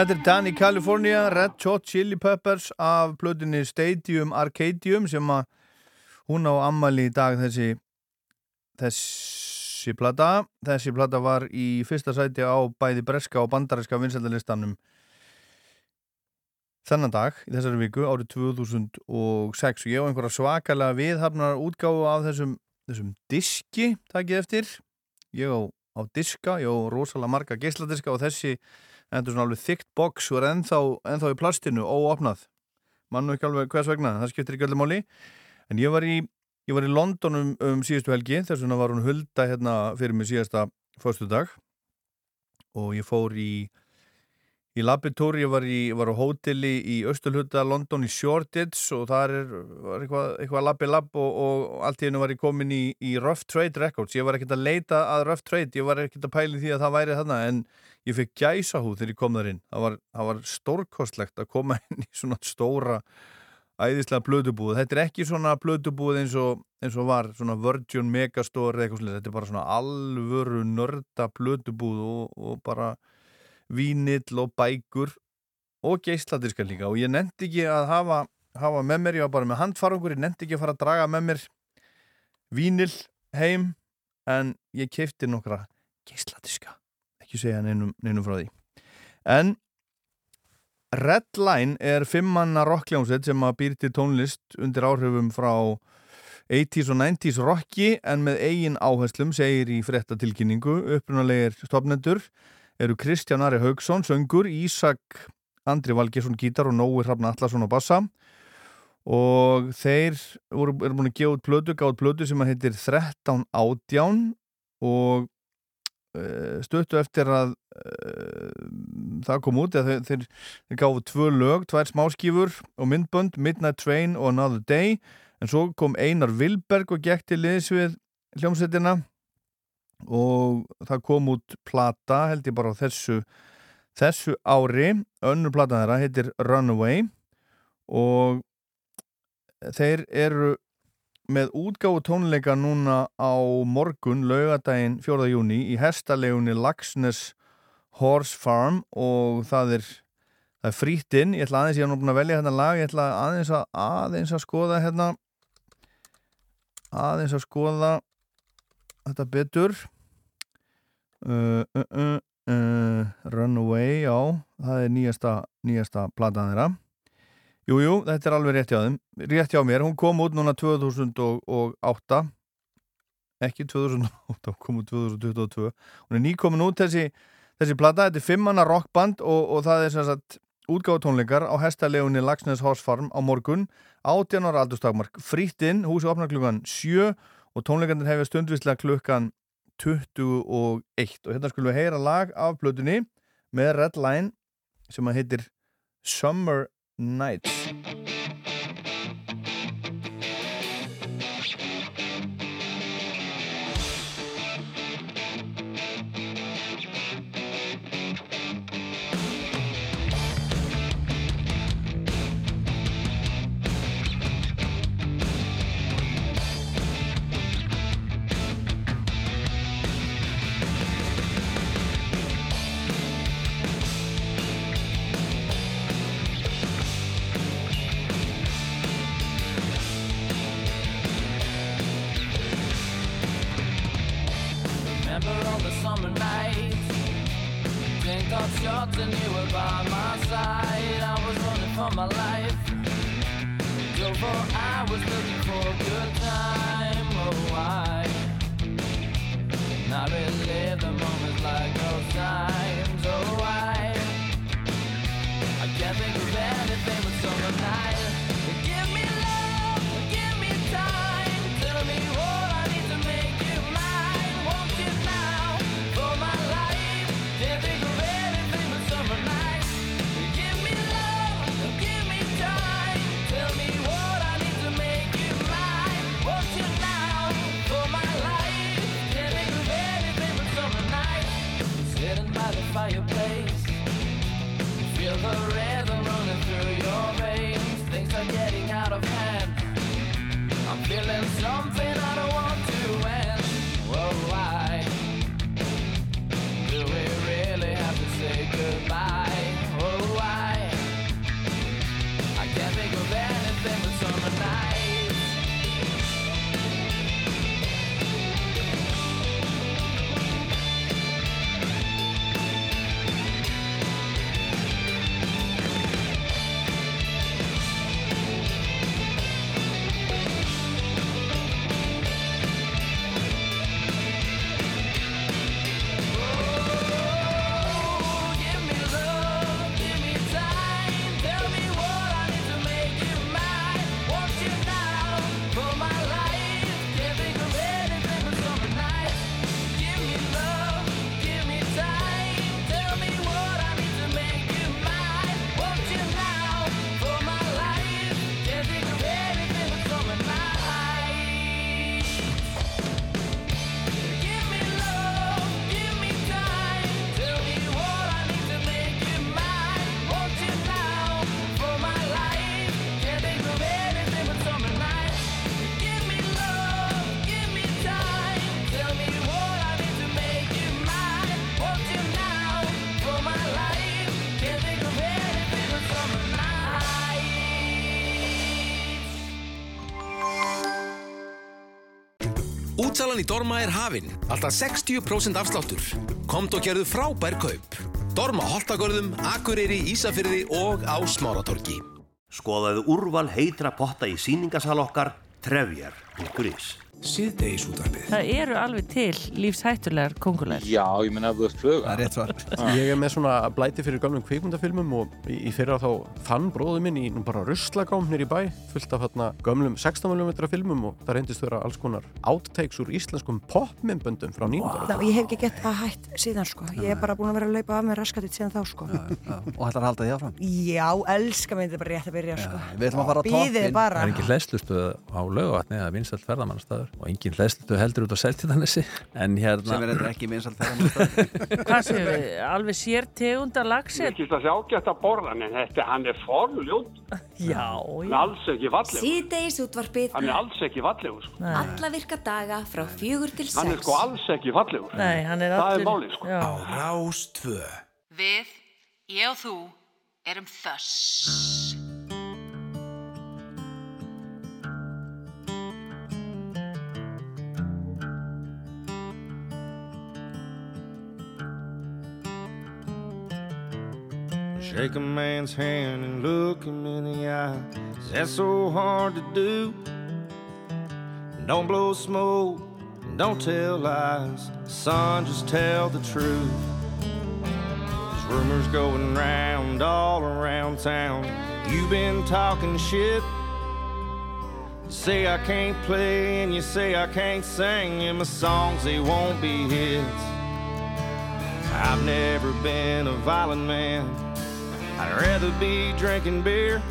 S1: Þetta er Dan í Kalifornia, Red Hot Chili Peppers af plötunni Stadium Arcadium sem að hún á ammali í dag þessi þessi plata. Þessi plata var í fyrsta sæti á bæði breska og bandareska vinsendalistanum þennan dag, í þessari viku, árið 2006 og ég og einhverja svakalega viðhafnar útgáðu af þessum þessum diski, takk ég eftir. Ég á, á diska, ég á rosalega marga geysladiska og þessi endur svona alveg þygt boks og er enþá, enþá í plastinu óopnað. Mann og ekki alveg hvers vegna, það skiptir ekki allir máli. En ég var í, ég var í London um, um síðustu helgi þess vegna var hún hulda hérna fyrir mig síðasta fyrstu dag og ég fór í í Labitur, ég var, í, var á hóteli í Östurhutta London í Shoreditch og þar er, var eitthvað, eitthvað labbi-labb og, og allt í hennu var ég komin í, í Rough Trade Records, ég var ekkert að leita að Rough Trade, ég var ekkert að pæli því að það væri þarna en ég fekk gæsa hú þegar ég kom þar inn, það var, var stórkostlegt að koma inn í svona stóra æðislega blödubúð, þetta er ekki svona blödubúð eins og, eins og var svona Virgin Megastore eða eitthvað slið, þetta er bara svona alvöru nörda blödubúð og, og bara vínill og bækur og geisladiskar líka. Og ég nefndi ekki að hafa, hafa með mér, ég var bara með handfarangur, ég nefndi ekki að fara að draga með mér vínill heim en ég keipti nokkra geisladiska, ekki segja neinum, neinum frá því. En Red Line er fimmanna rockljónsett sem að býr til tónlist undir áhrifum frá 80s og 90s rocki en með eigin áherslum segir í frettatilkynningu upprunalegir stopnendur eru Kristján Ari Haugsson, söngur, Ísak Andri Valgersson, gítar og Nói Hrafn Allarsson á bassa. Og þeir voru, eru búin að gefa út blödu, gáð blödu sem að heitir 13 ádján og uh, stöttu eftir að uh, það kom út þeir, þeir, þeir gáðu tvö lög, tvær smáskífur og myndbönd, Midnight Train og Another Day. En svo kom Einar Vilberg og gekk til liðs við hljómsveitina og það kom út plata held ég bara á þessu þessu ári, önnur plata þeirra heitir Runaway og þeir eru með útgáfu tónleika núna á morgun, laugadaginn 4. júni í hestalegunni Laxness Horse Farm og það er, er frítinn ég ætla aðeins, ég hef nú búin að velja hérna lag ég ætla aðeins að, aðeins að skoða hérna aðeins að skoða þetta betur. Uh, uh, uh, uh, Runaway já, það er nýjasta nýjasta platan þeirra. Jújú, jú, þetta er alveg rétt hjá þeim rétt hjá mér, hún kom út núna 2008 ekki 2008, kom út 2022 hún er nýkomin út þessi þessi plata, þetta er fimmanna rockband og, og það er sem sagt útgáðu tónleikar á hestalegunni Lagsnes Horse Farm á morgun. 18 ára aldurstakmark, frýtt inn húsi opnar klukkan 7 og tónleikandir hefur stundvislega klukkan 21 og hérna skulum við heyra lag af blötunni með Red Line sem að heitir Summer Nights
S34: Útsalan í Dorma er hafinn. Alltaf 60% afsláttur. Komt og gerðu frábær kaup. Dorma Holtagörðum, Akureyri, Ísafyrði og á Smáratorgi.
S35: Skoðaðu úrval heitra potta í síningasal okkar trefjar.is
S36: Síðdeis útvarpið.
S37: Það eru alveg til lífshættulegar kongulegar.
S38: Já, ég menna ef þú ert fluga.
S39: Það er rétt svar. Ég er með svona blæti fyrir gamlum kvikmyndafilmum og í í fyrra þá fann bróði minn í nú bara ruslagám nýr í bæ fullt af hérna gamlum 16 mm filmum og það reyndist vera alls konar outtakes úr íslenskum popmimböndum frá 9.
S40: Wow. Ég hef ekki gett að hætt síðan sko. Ég er bara búin að vera að laupa af með raskatið síðan þá sko.
S41: Og ætlar að halda því áfram?
S40: Já, elska mig þetta bara rétt að byrja sko.
S41: Við ætlum að fara á
S40: bara.
S42: Það er engin hlæslustu á laugavatni eða vinsalt ferðamannastæður og engin hlæslustu heldur út á Seltjarnanesi en hérna
S41: Sem er þetta ekki ferðamannastæður
S37: Hvað séu við? Alveg sér tegunda lagset?
S14: Ég kýrst að sjá gett að borða en þetta, hann er forljótt.
S37: Já,
S14: Hann er alls ekki fallegur.
S21: Síðdeis útvarpið
S14: Hann er alls ekki fallegur, sko.
S21: Alla virka daga frá fjögur til sex
S14: Hann er sko alls ekki fallegur.
S37: Nei, hann er
S14: Það
S37: allur-
S14: er málið, sko.
S37: Já.
S41: Rás 2
S18: Við, ég og þú, erum þöss.
S43: Shake a man's hand and look him in the eye. Is that so hard to do? Don't blow smoke, don't tell lies. Son, just tell the truth. There's rumors going round all around town. You've been talking shit. You say I can't play and you say I can't sing, and my songs they won't be hits. I've never been a violent man. I'd rather be drinking beer.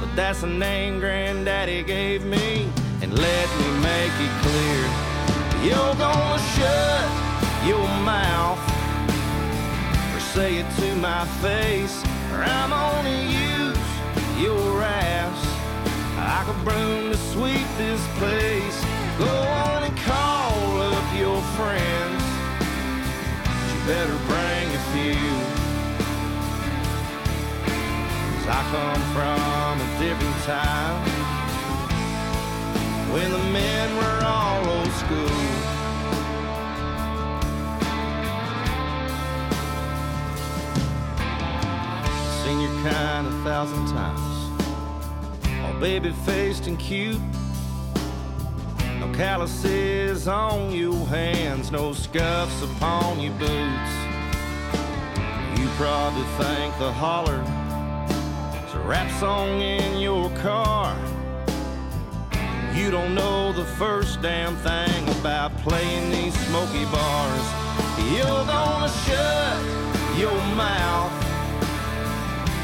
S43: But that's the name Granddaddy gave me. And let me make it clear. You're gonna shut your mouth or say it to my face. Or I'm gonna use your ass like a broom to sweep this place. Go on and call up your friends. You better bring a few. I come from a different time when the men were all old school. Seen your kind a thousand times, all baby faced and cute. No calluses on your hands, no scuffs upon your boots. You probably think the holler rap song in your car. You don't know the first damn thing about playing these smoky bars. You're gonna shut your mouth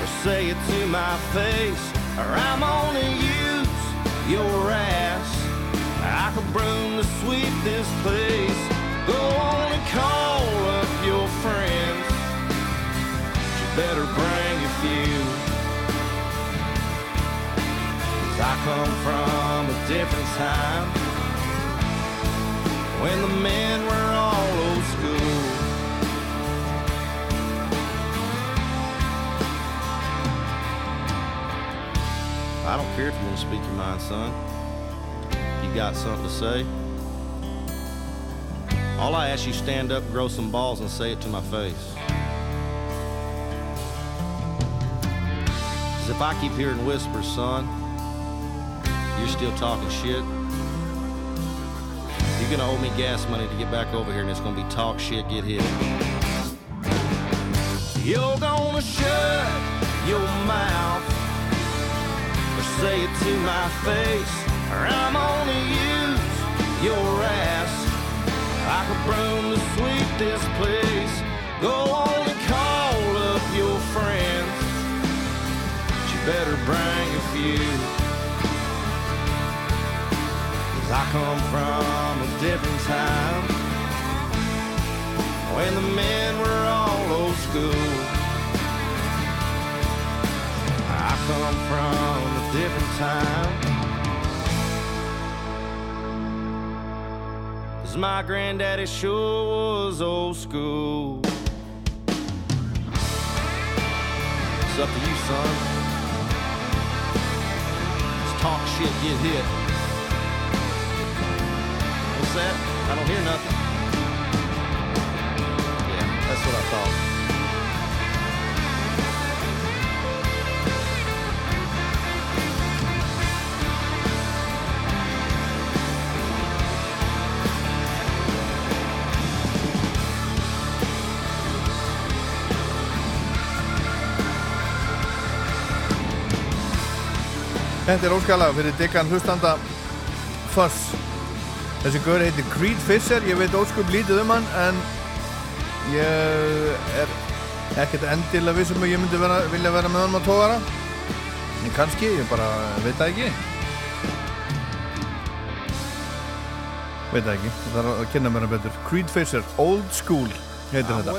S43: or say it to my face, or I'm gonna use your ass I a broom to sweep this place. Go on and call up your friends. You better bring a few. I come from a different time when the men were all old school. I don't care if you want to speak your mind, son. You got something to say? All I ask you stand up, grow some balls, and say it to my face. Cause if I keep hearing whispers, son, you're still talking shit. You're gonna owe me gas money to get back over here, and it's gonna be talk shit, get hit. You're gonna shut your mouth or say it to my face, or I'm gonna use your ass like a broom to sweep this place. Go on and call up your friends. But you better bring a few. I come from a different time when the men were all old school. I come from a different time. Cause my granddaddy sure was old school. It's up to you, son. Just talk shit, get hit.
S1: Set. I don't hear nothing. Yeah, that's what I thought. Þetta er óskalag fyrir diggan hlustanda Fuss Þessi gaur heitir Creed Fisher Ég veit óskup lítið um hann en ég er ekkert endilega vissum að ég myndi vera, vilja vera með hann á tógara en kannski, ég bara veit það ekki. Veit það ekki það er að kynna mér hann betur. Creed Fisher, Old School heitir þetta.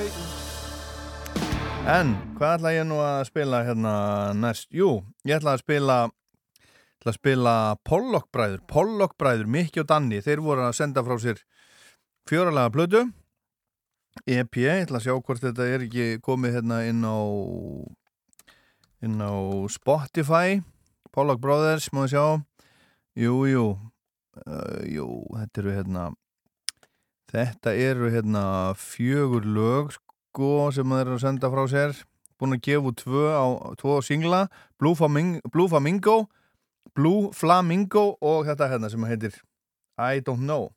S1: En hvað ætla ég nú að spila hérna næst? Jú, ég ætla að spila að spila Pollock bræður Pollock bræður, Mikki og Danni þeir voru að senda frá sér fjóralega blödu EP, ég ætla að sjá hvort þetta er ekki komið hérna inn á inn á Spotify. Pollock Brothers, má ég sjá? Jú, jú. Uh, jú, þetta eru hérna þetta eru hérna fjögur lög sko sem þeir eru að senda frá sér. Búin að gefa tvö á tvo singla, Blue Flamingo, Blue Flamingo og þetta hérna sem heitir I Don't Know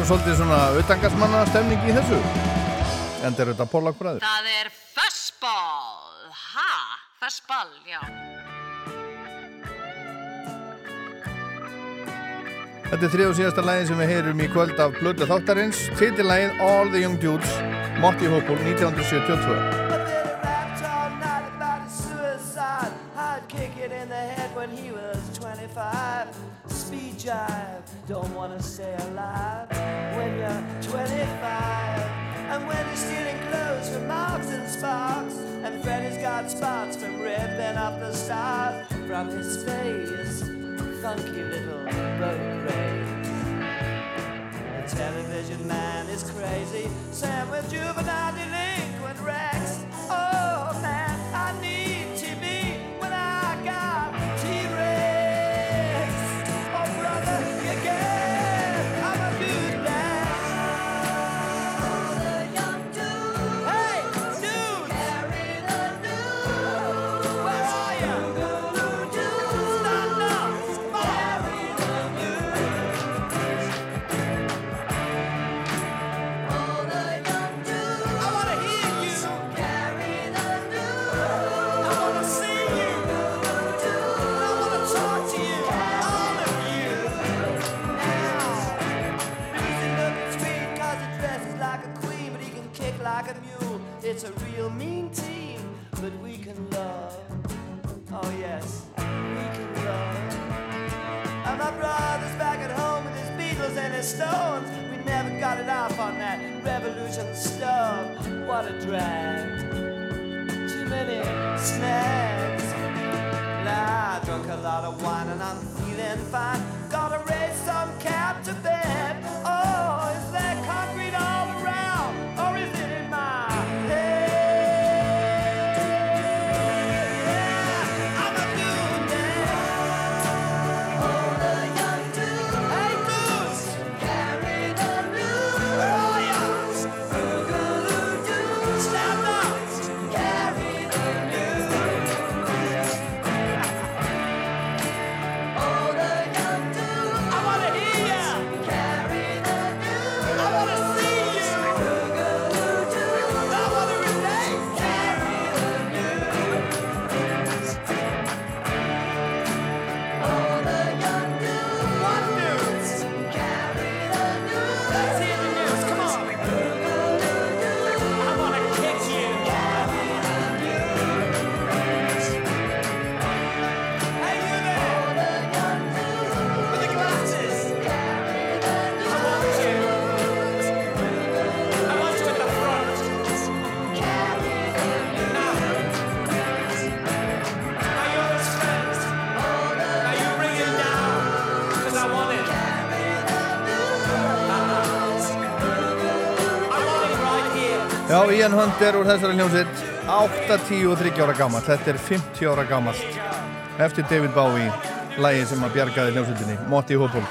S1: nú svolítið svona auðdangasmanna stemning í þessu. En þetta er auðvitað pólakbræður
S7: Það er fastball. Ha, fastball, já.
S33: Þetta er þrið og síðasta lægin sem við heyrum í kvöld af Blöðla þáttarins, títilægin All the Young Dudes Motti Hókul 1972
S1: brothers back at home with his Beatles and his Stones. We never got it off on that revolution stuff. What a drag. Too many snacks. Nah, I drunk a lot of wine and I'm feeling fine. Gotta raise some cap to bed.
S33: Brian Hunter úr þessari hljómsitt 8-10 og 30 ára gammal þetta er 50 ára gammalt eftir David Bowie lægið sem að bjargaði hljómsittinni Motti Hópul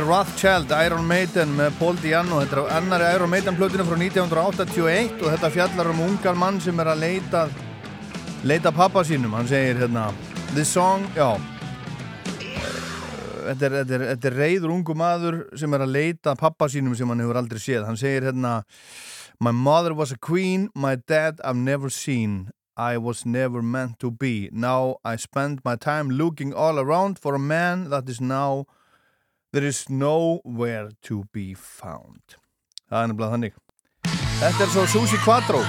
S1: Rothschild, Iron Maiden með Paul Diano. Þetta er annari Iron Maiden plötinu frá 1981 og þetta fjallar um ungan mann sem er að leita, leita pappa sínum. Hann segir hérna, the song, já, þetta er, þetta er, þetta er reyður ungu maður sem er að leita pappa sínum sem hann hefur aldrei séð. Hann segir hérna, my mother was a queen, my dad I've never seen. I was never meant to be. Now I spend my time looking all around for a man that is now There is nowhere to be found. Það er nefnilega þannig. Þetta er svo Susi Quattro.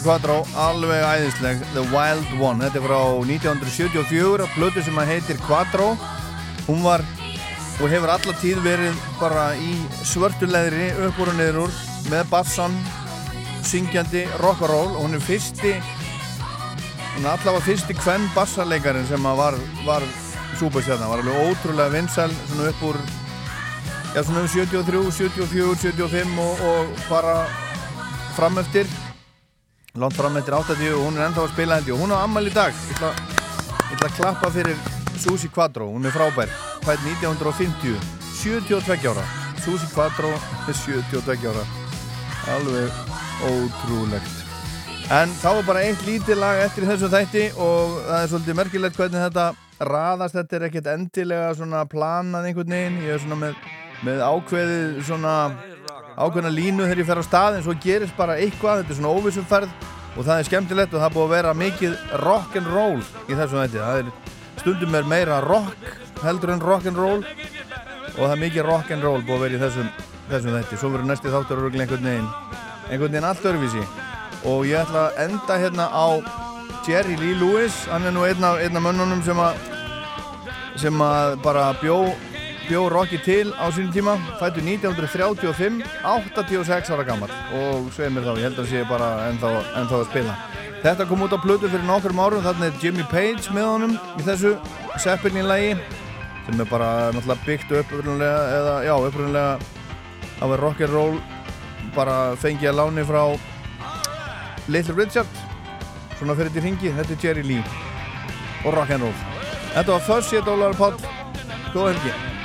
S1: Susi Quattro, alveg æðisleg The Wild One, þetta er frá 1974 að blödu sem að heitir Quattro. Hún var og hefur alla tíð verið bara í svörtulegri uppbúru niður úr með bassan syngjandi rock'n'roll og hún er fyrsti hún er allavega fyrsti kvenn bassarleikarin sem var, var súperstjarnar, var alveg ótrúlega vinsæl svona upp úr já svona um 73, 74, 75 og, og bara framöftir langt fram eftir 80 og hún er ennþá að spila hendi og hún á ammal í dag. Ég ætla, ég ætla að klappa fyrir Susi Quattro, hún er frábær. Fætt 1950, 72 ára. Susi Quattro er 72 ára. Alveg ótrúlegt. En þá er bara eitt lítið lag eftir þessu þætti og það er svolítið merkilegt hvernig þetta raðast, þetta er ekkert endilega svona planað einhvern veginn. Ég er svona með, með ákveðið svona ákveðna línu þegar ég fer á stað en svo gerist bara eitthvað, þetta er svona óvissumferð og það er skemmtilegt og það er búið að vera mikið rock'n'roll í þessum þetta það er stundum er meira rock heldur en rock'n'roll og það er mikið rock'n'roll búið að vera í þessum, þessum þetta, svo verður næsti þáttur einhvern veginn, einhvern veginn allt örfísi og ég ætla að enda hérna á Jerry Lee Lewis. Hann er nú einn af, einn af mönnunum sem að sem að bara bjó bjó Rocky til á sínum tíma fættu 1935 86 ára gammal og sveið mér þá, ég held að sé bara ennþá, ennþá að spila. Þetta kom út á plötu fyrir nokkrum árum þarna er Jimmy Page með honum í þessu Zeppelin-lægi sem er bara náttúrulega byggt upp eða já, upprunlega á að rock'n'roll bara fengi að láni frá Little Richard svona fyrir til ringi, þetta er Jerry Lee og rock'n'roll. Þetta var Fuzz, ég er Dólar Páll góða helgi